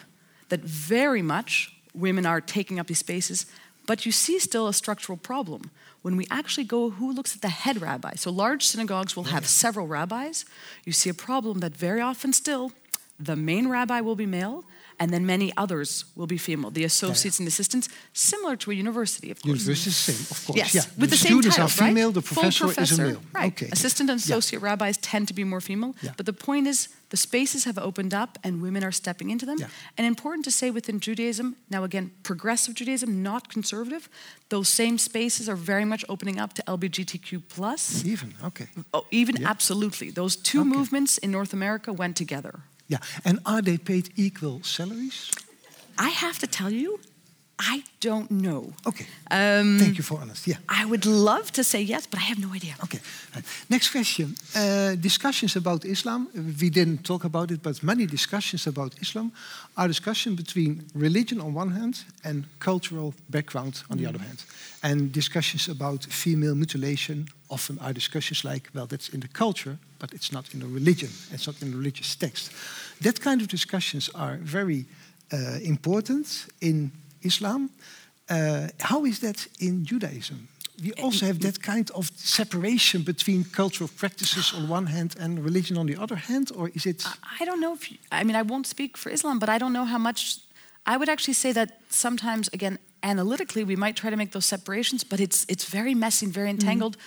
that very much women are taking up these spaces, but you see still a structural problem. When we actually go, who looks at the head rabbi? So large synagogues will have several rabbis. You see a problem that very often still the main rabbi will be male, and then many others will be female. The associates and assistants, similar to a university, of course. University is the same, of course. Yes, yeah. with the, same students titles, are female, right? the Full professor, is a male. Right. Okay. Assistant and Yeah. associate rabbis tend to be more female. Yeah. But the point is, the spaces have opened up and women are stepping into them. Yeah. And important to say within Judaism, now again, progressive Judaism, not conservative, those same spaces are very much opening up to LGBTQ plus. Even, okay. Oh, even Yeah. absolutely. Those two Okay. movements in North America went together. Yeah. And are they paid equal salaries? I have to tell you, I don't know. Okay. Um, Thank you for honesty. Yeah. I would love to say yes, but I have no idea. Okay. Right. Next question. Uh, discussions about Islam. We didn't talk about it, but many discussions about Islam are discussion between religion on one hand and cultural background on the other hand. And discussions about female mutilation often are discussions like, well, that's in the culture, but it's not in the religion. It's not in the religious text. That kind of discussions are very uh, important in Islam. Uh, how is that in Judaism? We also have that kind of separation between cultural practices on one hand and religion on the other hand, or is it? I don't know if you, I mean I won't speak for Islam, but I don't know how much. I would actually say that sometimes, again, analytically, we might try to make those separations, but it's it's very messy and very entangled.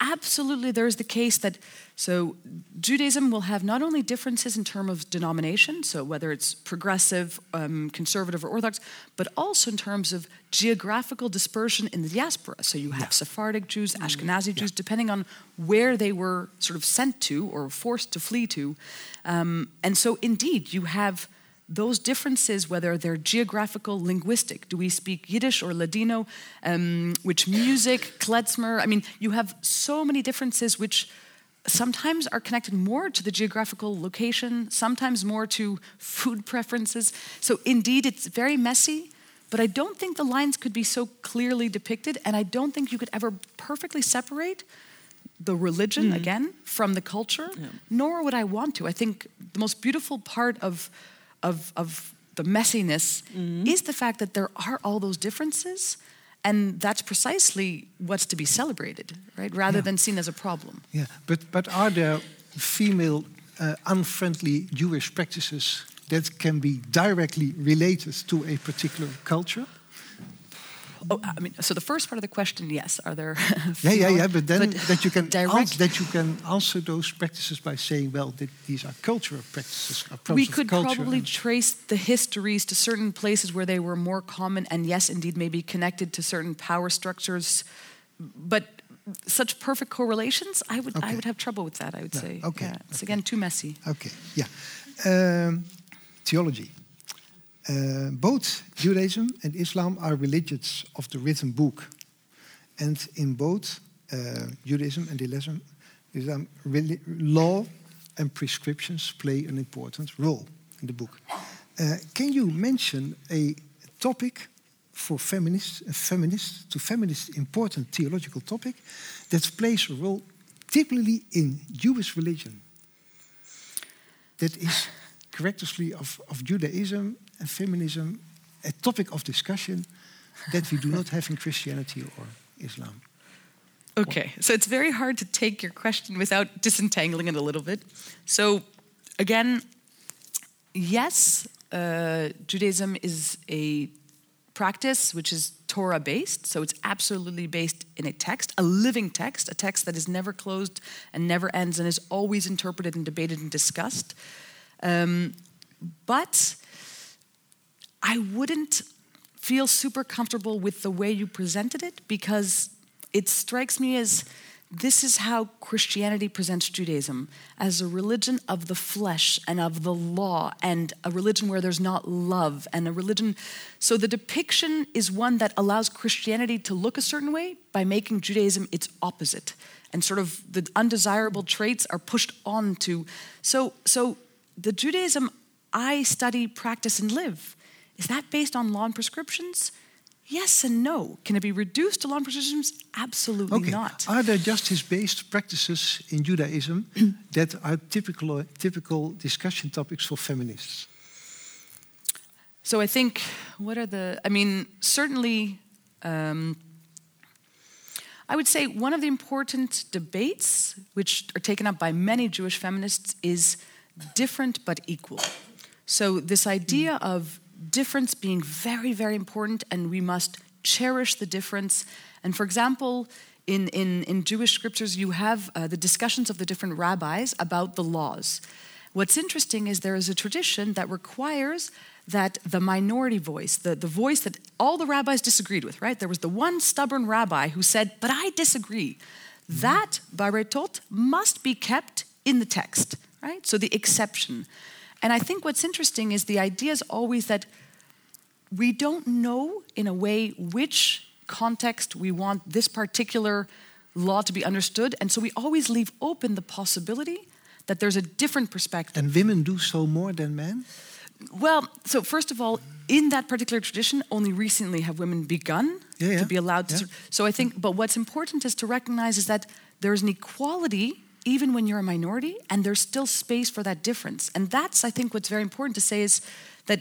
Absolutely, there is the case that so Judaism will have not only differences in terms of denomination, so whether it's progressive, um, conservative, or Orthodox, but also in terms of geographical dispersion in the diaspora. So you have Sephardic Jews, Ashkenazi Jews, depending on where they were sort of sent to or forced to flee to. Um, and so, indeed, you have those differences, whether they're geographical, linguistic, do we speak Yiddish or Ladino, um, which music, klezmer, I mean, you have so many differences which sometimes are connected more to the geographical location, sometimes more to food preferences. So, indeed, it's very messy. But I don't think the lines could be so clearly depicted, and I don't think you could ever perfectly separate the religion again from the culture. Nor would I want to. I think the most beautiful part of of of the messiness is the fact that there are all those differences, and that's precisely what's to be celebrated, right? Rather Yeah. than seen as a problem. Yeah, but but are there female uh, unfriendly Jewish practices that can be directly related to a particular culture? Oh, I mean, so the first part of the question, yes, are there? Yeah, yeah, yeah. But then that you can direct- that you can answer those practices by saying, well, these are cultural practices. We could probably trace the histories to certain places where they were more common and yes indeed maybe connected to certain power structures but such perfect correlations i would i would have trouble with that i would No, say okay, yeah, it's okay. again too messy Okay, yeah. Um, theology. Uh, both Judaism and Islam are religions of the written book. And in both uh, Judaism and Islam, Islam reli- law and prescriptions play an important role in the book. Uh, can you mention a topic for feminists, a feminist, to feminists important theological topic that plays a role typically in Jewish religion? that is characteristically of, of Judaism and feminism, a topic of discussion that we do not have in Christianity or Islam. Okay, so it's very hard to take your question without disentangling it a little bit. So, again, yes, uh, Judaism is a practice which is Torah based, so it's absolutely based in a text, a living text, a text that is never closed and never ends and is always interpreted and debated and discussed. Um, but I wouldn't feel super comfortable with the way you presented it because it strikes me as this is how Christianity presents Judaism as a religion of the flesh and of the law, and a religion where there's not love, and a religion. So the depiction is one that allows Christianity to look a certain way by making Judaism its opposite. And sort of the undesirable traits are pushed on to. So, so the Judaism I study, practice, and live, is that based on law and prescriptions? Yes and no. Can it be reduced to law and prescriptions? Absolutely Okay. not. Are there justice-based practices in Judaism that are typical typical discussion topics for feminists? So I think what are the? I mean, certainly, um, I would say one of the important debates which are taken up by many Jewish feminists is different but equal. So this idea of difference being very, very important, and we must cherish the difference. And for example, in, in, in Jewish scriptures, you have uh, the discussions of the different rabbis about the laws. What's interesting is there is a tradition that requires that the minority voice, the, the voice that all the rabbis disagreed with, right? There was the one stubborn rabbi who said, But I disagree. That, baretot, must be kept in the text, right? So the exception. And I think what's interesting is the idea is always that we don't know in a way which context we want this particular law to be understood. And so we always leave open the possibility that there's a different perspective. And women do so more than men? Well, so first of all, in that particular tradition, only recently have women begun Yeah, yeah, to be allowed to. yeah. So I think, but what's important is to recognize is that there's an equality even when you're a minority, and there's still space for that difference. And that's, I think, what's very important to say is that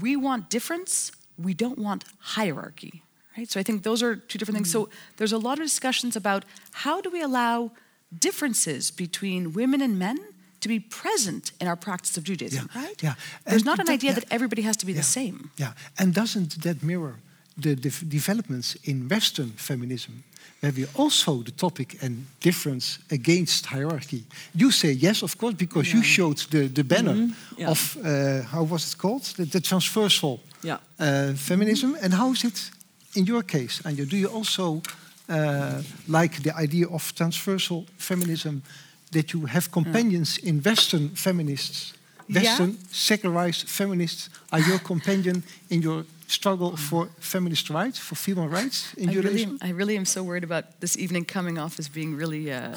we want difference, we don't want hierarchy. Right? So I think those are two different things. Mm-hmm. So there's a lot of discussions about how do we allow differences between women and men to be present in our practice of Judaism, Yeah, right? yeah. There's And not an that- idea yeah. that everybody has to be Yeah. the same. Yeah, and doesn't that mirror the de- developments in Western feminism, where we also the topic and difference against hierarchy? You say yes, of course, because you showed the, the banner Mm-hmm. Yeah. of uh, how was it called? The, the transversal Yeah. uh, feminism. And how is it in your case, And Do you also uh, like the idea of transversal feminism? That you have companions in Western feminists, Yeah. Western secularized feminists are your companion in your struggle for feminist rights, for female rights in I really, am, I really am so worried about this evening coming off as being really uh,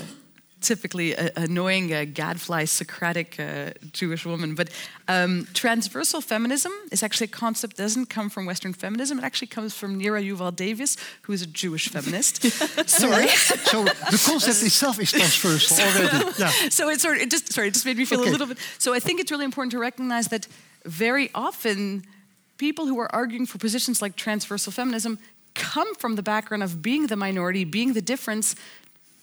typically a, annoying uh, gadfly Socratic uh, Jewish woman. But um, transversal feminism is actually a concept that doesn't come from Western feminism. It actually comes from Nira Yuval Davis, who is a Jewish feminist. Sorry. so the concept itself is transversal already. Yeah. so it sort of, it just sorry, it just made me feel Okay. a little bit. So I think it's really important to recognize that very often people who are arguing for positions like transversal feminism come from the background of being the minority, being the difference,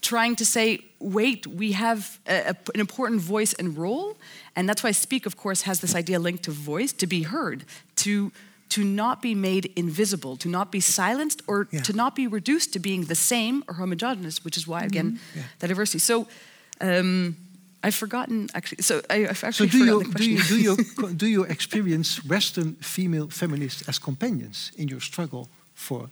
trying to say, wait, we have a, a- an important voice and role, and that's why Speak, of course, has this idea linked to voice, to be heard, to to not be made invisible, to not be silenced, or Yeah. to not be reduced to being the same or homogeneous, which is why again Yeah. that diversity. So. Um, I've forgotten actually. So I, I've So actually do you, the do you, do, you, do you experience Western female feminists as companions in your struggle for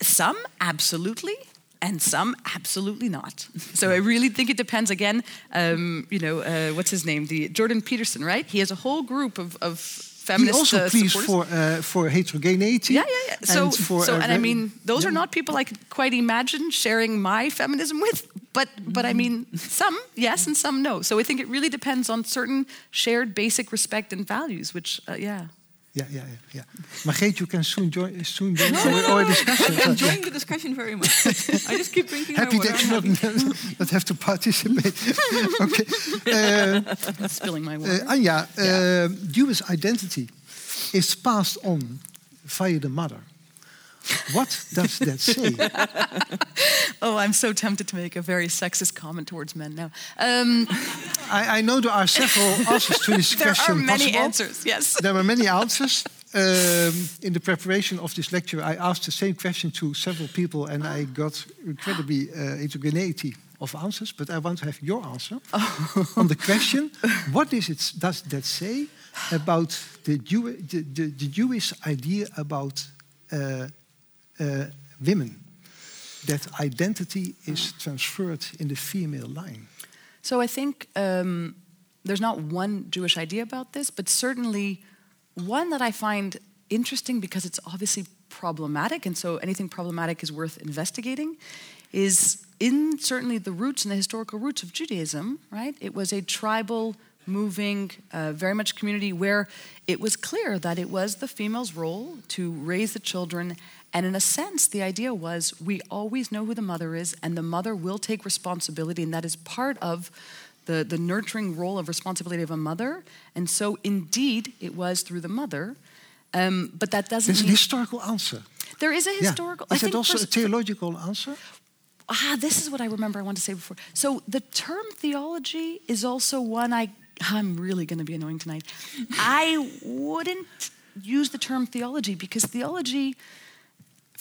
Some absolutely, and some absolutely not. So I really think it depends. Again, um, you know, uh, what's his name? The Jordan Peterson, right? He has a whole group of, of He also uh, pleads for uh, for heterogeneity. Yeah, yeah, yeah. So, and for so, uh, and I mean, those are not people I could quite imagine sharing my feminism with. But, but I mean, some yes, and some no. So I think it really depends on certain shared basic respect and values. Which, uh, yeah. Yeah, yeah, yeah, yeah. Margreet, you can soon join, soon join our, our discussion. I'm enjoying the discussion very much. I just keep drinking Happy that you not, not have to participate. okay. Uh, Spilling my water. uh, Anja, uh, Jewish identity is passed on via the mother. What does that say? oh, I'm so tempted to make a very sexist comment towards men now. Um, I, I know there are several answers to this there question. are many possible. answers. Yes. There were many answers. Um, in the preparation of this lecture, I asked the same question to several people, and I got incredibly uh, heterogeneity of answers. But I want to have your answer on the question: What is it? Does that say about the, Jew, the, the, the Jewish idea about uh, uh, women? that identity is transferred in the female line? So I think um, there's not one Jewish idea about this, but certainly one that I find interesting because it's obviously problematic, and so anything problematic is worth investigating, is in certainly the roots and the historical roots of Judaism, right? It was a tribal, moving, uh, very much community where it was clear that it was the female's role to raise the children. And in a sense, the idea was we always know who the mother is, and the mother will take responsibility, and that is part of the, the nurturing role of responsibility of a mother. And so, indeed, it was through the mother. Um, but that doesn't There's an mean historical answer. there is a historical. I Is it also a theological answer? ah, this is what I remember I wanted to say before. So the term theology is also one I I'm really going to be annoying tonight. I wouldn't use the term theology because theology,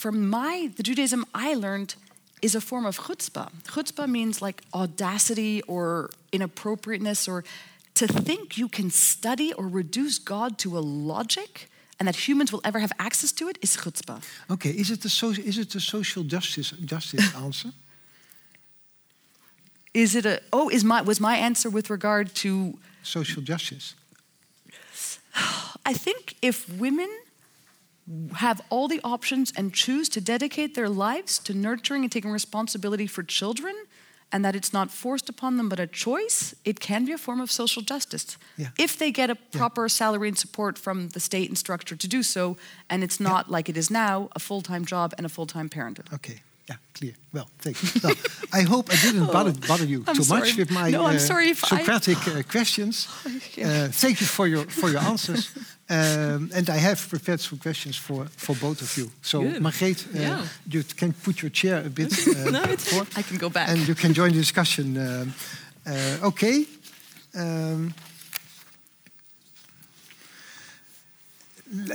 from my the Judaism I learned, is a form of chutzpah. Chutzpah means like audacity or inappropriateness or to think you can study or reduce God to a logic and that humans will ever have access to it is chutzpah. Okay, is it the, so, is it the social justice, justice answer? Is it a oh is my was my answer with regard to Social justice. I think if women have all the options and choose to dedicate their lives to nurturing and taking responsibility for children and that it's not forced upon them but a choice, it can be a form of social justice. Yeah. If they get a proper salary and support from the state and structure to do so, and it's not like it is now a full time job and a full time parenthood. Okay, yeah, clear. Well, thank you. Well, I hope I didn't bother, bother you Oh, I'm too sorry. much with my No, I'm uh, sorry if I- Socratic uh, questions. Uh, thank you for your for your answers. Um, and I have prepared some questions for, for both of you. So, Good. Margreet, uh, Yeah. you can put your chair a bit uh, No, it's- forward, I can go back. and you can join the discussion. Um, uh, okay. Um,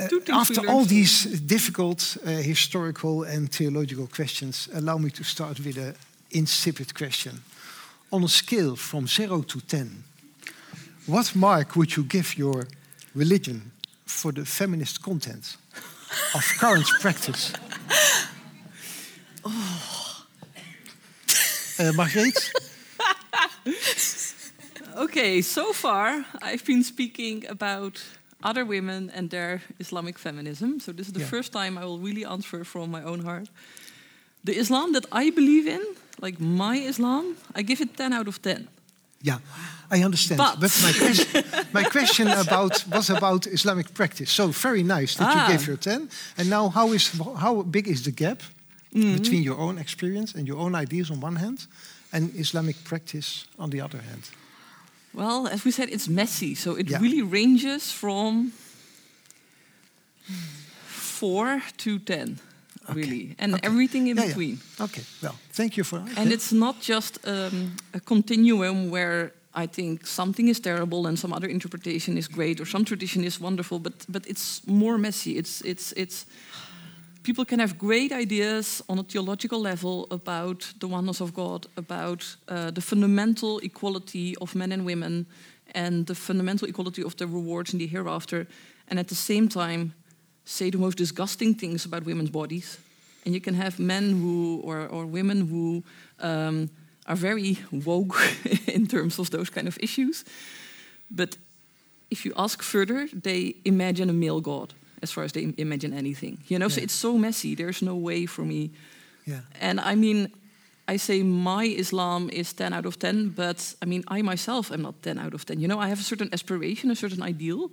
Two things we after all these difficult uh, historical and theological questions, allow me to start with an insipid question. On a scale from 0 to 10, what mark would you give your religion for the feminist content of current practice? Uh, Margreet? Okay, so far I've been speaking about other women and their Islamic feminism. So this is the Yeah. first time I will really answer from my own heart. The Islam that I believe in, like my Islam, I give it 10 out of 10. Yeah, I understand. But- But, my question, my question about was about Islamic practice. So very nice that you Ah. gave your ten. And now, how is how big is the gap Mm-hmm. between your own experience and your own ideas on one hand, and Islamic practice on the other hand? Well, as we said, it's messy. So it Yeah. really ranges from 4 to 10, really. And Okay. everything in Yeah, yeah. between. Okay. Well, thank you for. And it's not just um, a continuum where I think something is terrible and some other interpretation is great or some tradition is wonderful, but but it's more messy. It's it's it's people can have great ideas on a theological level about the oneness of God, about uh, the fundamental equality of men and women, and the fundamental equality of the rewards in the hereafter, and at the same time say the most disgusting things about women's bodies. And you can have men who or, or women who um, are very woke in terms of those kind of issues. But if you ask further, they imagine a male god as far as they imagine anything. You know, so it's so messy. There's no way for me. Yeah. And I mean, I say my Islam is 10 out of 10, but I mean, I myself am not 10 out of 10. You know, I have a certain aspiration, a certain ideal.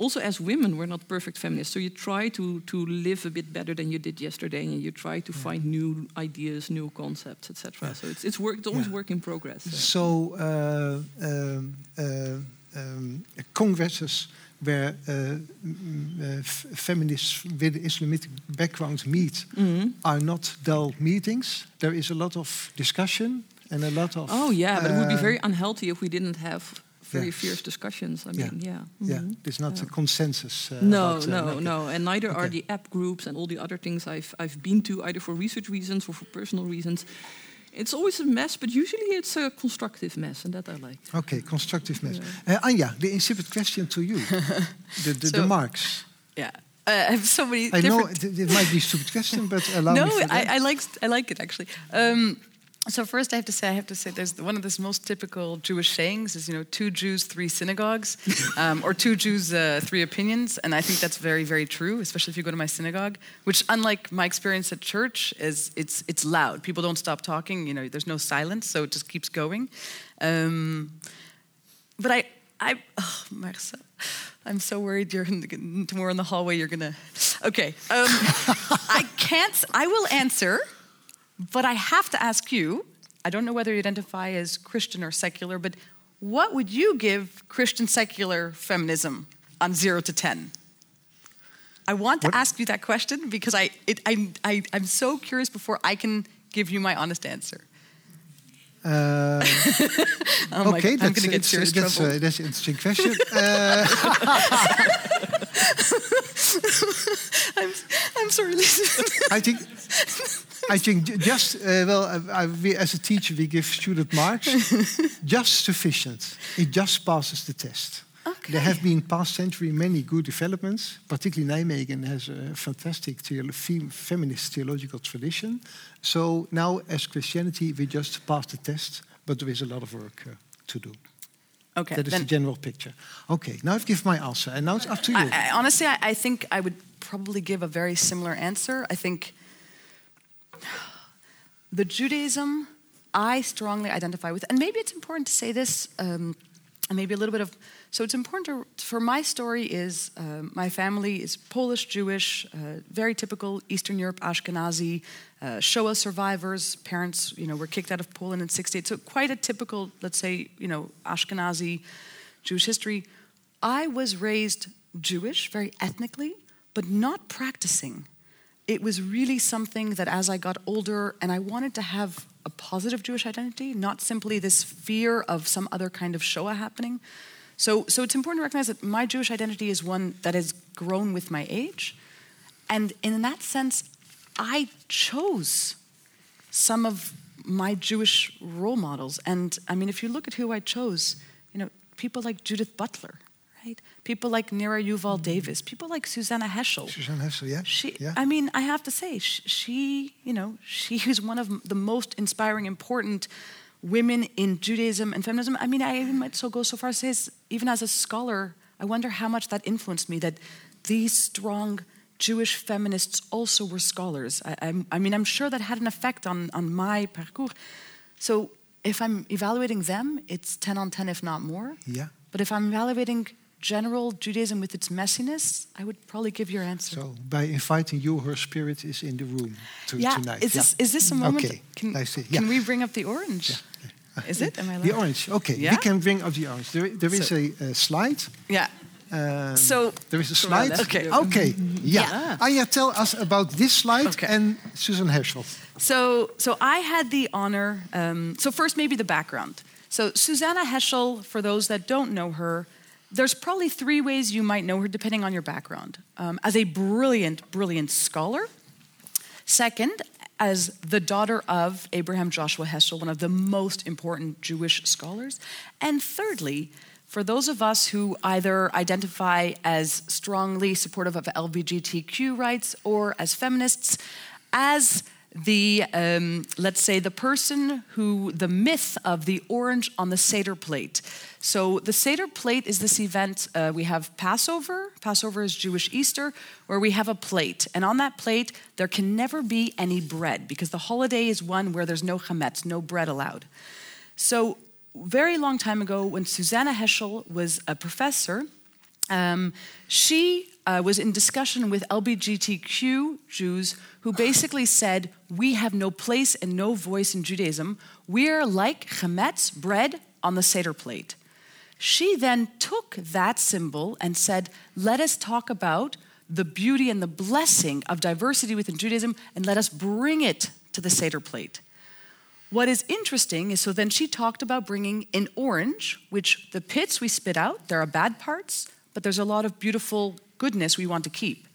Also, as women, we're not perfect feminists. So you try to, to live a bit better than you did yesterday, and you try to find new ideas, new concepts, etc. So it's, it's, work, it's always Yeah. work in progress. So. So, uh, um, uh, um, congresses where uh, mm, uh, f- feminists with Islamic background meet Mhm. are not dull meetings. There is a lot of discussion and a lot of. Oh yeah, but it would be uh, very unhealthy if we didn't have very yeah. fierce discussions. I mean, yeah. Yeah, Mhm. there's not Yeah. a consensus. Uh, No, about, uh, no, okay. no, and neither are the app groups and all the other things I've I've been to either for research reasons or for personal reasons. It's always a mess, but usually it's a constructive mess, and that I like. Okay, constructive mess. Uh, Anya, the insipid question to you. the, the, the marks. Yeah. I have so many I know it, it might be a stupid question, but allow me no. I, I like I like it actually. Um, so first, I have to say, I have to say, there's one of the most typical Jewish sayings is, you know, two Jews, three synagogues, um, or two Jews, uh, three opinions, and I think that's very, very true, especially if you go to my synagogue. Which, unlike my experience at church, is it's it's loud. People don't stop talking. You know, there's no silence, so it just keeps going. Um, but I, I, oh, Marcel, I'm so worried you're in the, tomorrow in the hallway. You're gonna, okay. Um, I can't. I will answer, but I have to ask you. I don't know whether you identify as Christian or secular, but what would you give Christian secular feminism on zero to ten? I want to What? ask you that question because I, it, I, I, I'm so curious before I can give you my honest answer. Uh, Oh my okay, God, I'm that's, going to get serious that's, trouble. uh, that's an interesting question. uh, I'm, I'm sorry, Lisa. I think, I think just uh, well, I, I, we, as a teacher, we give student marks just sufficient. It just passes the test. Okay. There have been past century many good developments. Particularly Nijmegen has a fantastic theolo- fem- feminist theological tradition. So now, as Christianity, we just pass the test, but there is a lot of work uh, to do. Okay. that is the general picture. Okay, now I've given my answer, and now it's up to you. I, I, honestly, I, I think I would probably give a very similar answer. I think the Judaism I strongly identify with, and maybe it's important to say this, um, and maybe a little bit of. So it's important to, for my story is um, my family is Polish Jewish, uh, very typical Eastern Europe Ashkenazi, uh, Shoah survivors. Parents, you know, were kicked out of Poland in '68. So quite a typical, let's say, you know, Ashkenazi Jewish history. I was raised Jewish, very ethnically, but not practicing. It was really something that as I got older and I wanted to have a positive Jewish identity, not simply this fear of some other kind of Shoah happening. So, so it's important to recognize that my Jewish identity is one that has grown with my age. And in that sense, I chose some of my Jewish role models. And I mean, if you look at who I chose, you know, people like Judith Butler, right? People like Nira Yuval mm-hmm. Davis, people like Susannah Heschel. Suzanne Hessel, yeah? She, yeah? I mean, I have to say, sh- she, you know, she is one of the most inspiring, important women in Judaism and feminism. I mean, I even might so go so far as to say, even as a scholar, I wonder how much that influenced me. That these strong Jewish feminists also were scholars. I, I mean, I'm sure that had an effect on on my parcours. So, if I'm evaluating them, it's ten on ten, if not more. yeah. But if I'm evaluating general Judaism with its messiness, I would probably give your answer. So by inviting you, her spirit is in the room to, yeah, tonight. is this is this a moment? Okay, Can, I see. can we bring up the orange? Yeah. Is it? Am I allowed? The orange. Okay, Yeah? we can bring up the orange. There, there is So- a, uh, slide. Yeah. Um, So- there is a slide. okay. Okay. Yeah. Yeah. Anya, tell us about this slide Okay. and Susan Herschel. So, so I had the honor. Um, so first, maybe the background. So Susannah Heschel, for those that don't know her, there's probably three ways you might know her, depending on your background. Um, as a brilliant, brilliant scholar. Second, as the daughter of Abraham Joshua Heschel, one of the most important Jewish scholars. And thirdly, for those of us who either identify as strongly supportive of LGBTQ rights or as feminists, as the um, let's say the person who the myth of the orange on the seder plate. So the seder plate is this event uh, we have passover. Passover is jewish easter where we have a plate. And on that plate there can never be any bread because the holiday is one where there's no chametz no bread allowed. So very long time ago when susannah heschel was a professor um, she uh, was in discussion with LGBTQ Jews who basically said, We have no place and no voice in Judaism. We're like chametz, bread, on the Seder plate. She then took that symbol and said, Let us talk about the beauty and the blessing of diversity within Judaism and let us bring it to the Seder plate. What is interesting is so then she talked about bringing in orange, which the pits we spit out, there are bad parts, but there's a lot of beautiful goodness we want to keep.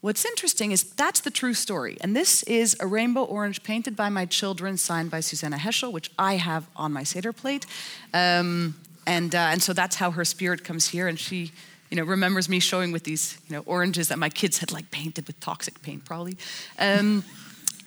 What's interesting is that's the true story. And this is a rainbow orange painted by my children, signed by Susannah Heschel, which I have on my Seder plate. Um, and, uh, and so that's how her spirit comes here. And she you know, remembers me showing with these, you know, oranges that my kids had like painted with toxic paint, probably. Um,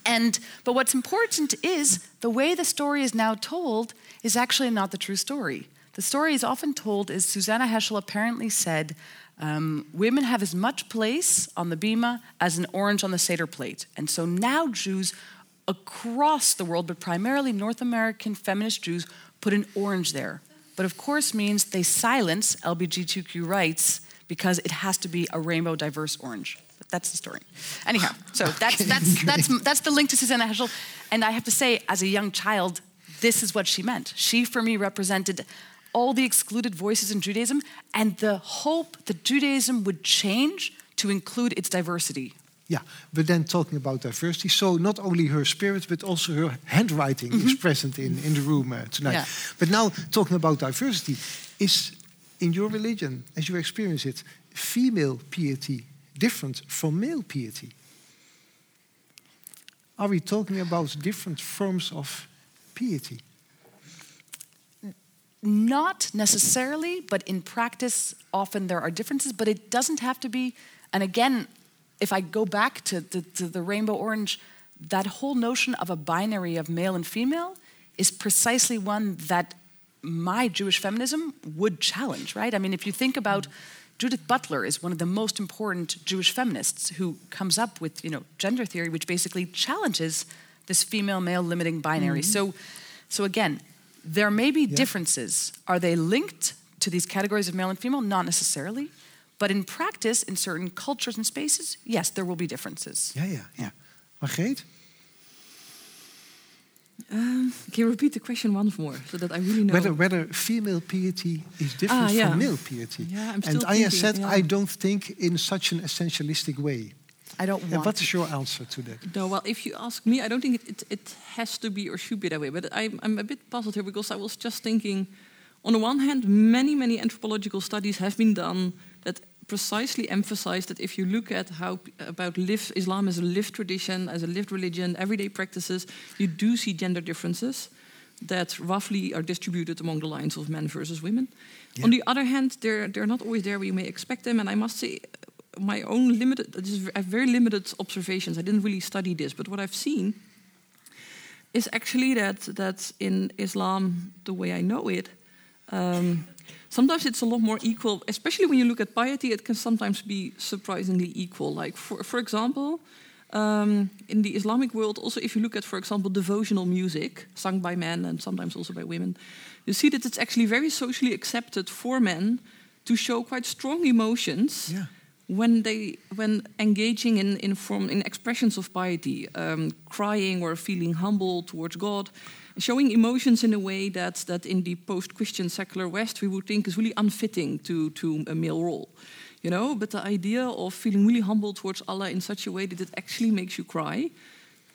and but what's important is the way the story is now told is actually not the true story. The story is often told as Susannah Heschel apparently said. Um, women have as much place on the bima as an orange on the Seder plate. And so now Jews across the world, but primarily North American feminist Jews, put an orange there. But of course means they silence LGBTQ rights because it has to be a rainbow diverse orange. But that's the story. Anyhow, so that's that's that's that's the link to Susannah Heschel. And I have to say, as a young child, this is what she meant. She, for me, represented all the excluded voices in Judaism and the hope that Judaism would change to include its diversity. Yeah, but then talking about diversity, so not only her spirit, but also her handwriting is present in, in the room uh, tonight. Yeah. But now, talking about diversity, is in your religion, as you experience it, female piety different from male piety? Are we talking about different forms of piety? Not necessarily, but in practice, often there are differences, but it doesn't have to be. And again, if I go back to, to, to the rainbow orange, that whole notion of a binary of male and female is precisely one that my Jewish feminism would challenge, right? I mean, if you think about Judith Butler is one of the most important Jewish feminists who comes up with, you know, gender theory, which basically challenges this female-male limiting binary. Mm-hmm. So, so again, there may be differences. Are they linked to these categories of male and female? Not necessarily. But in practice, in certain cultures and spaces, yes, there will be differences. Yeah, yeah, yeah. Margreet? Um, can you repeat the question once more so that I really know? Whether, whether female piety is different Ah, yeah. from male piety. Yeah, I'm still Aya thinking, said, yeah. I don't think in such an essentialistic way. I don't And what is your answer to that? No, well, if you ask me, I don't think it, it, it has to be or should be that way. But I'm, I'm a bit puzzled here because I was just thinking on the one hand, many, many anthropological studies have been done that precisely emphasize that if you look at how about live, Islam as a lived tradition, as a lived religion, everyday practices, you do see gender differences that roughly are distributed among the lines of men versus women. On the other hand, they're, they're not always there where you may expect them. And I must say, my own limited, I have very limited observations. I didn't really study this, but what I've seen is actually that that in Islam, the way I know it, um, sometimes it's a lot more equal. Especially when you look at piety, it can sometimes be surprisingly equal. Like for for example, um, in the Islamic world, also if you look at, for example, devotional music sung by men and sometimes also by women, you see that it's actually very socially accepted for men to show quite strong emotions Yeah. When they when engaging in in form in expressions of piety, um, crying or feeling humble towards God, showing emotions in a way that that in the post-Christian secular West we would think is really unfitting to to a male role, you know. But the idea of feeling really humble towards Allah in such a way that it actually makes you cry,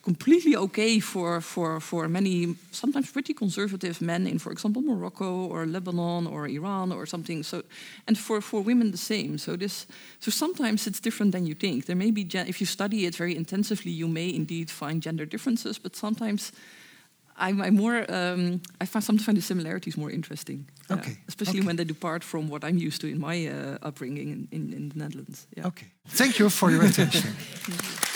completely okay for, for, for many, sometimes pretty conservative men in, for example, Morocco or Lebanon or Iran or something. So, and for, for women the same. So this, so sometimes it's different than you think. There may be, gen- if you study it very intensively, you may indeed find gender differences, but sometimes. I'm, I'm more. Um, I find sometimes find the similarities more interesting. Yeah. Okay, especially okay. when they depart from what I'm used to in my uh, upbringing in, in, in the Netherlands. Yeah. Okay. Thank you for your attention.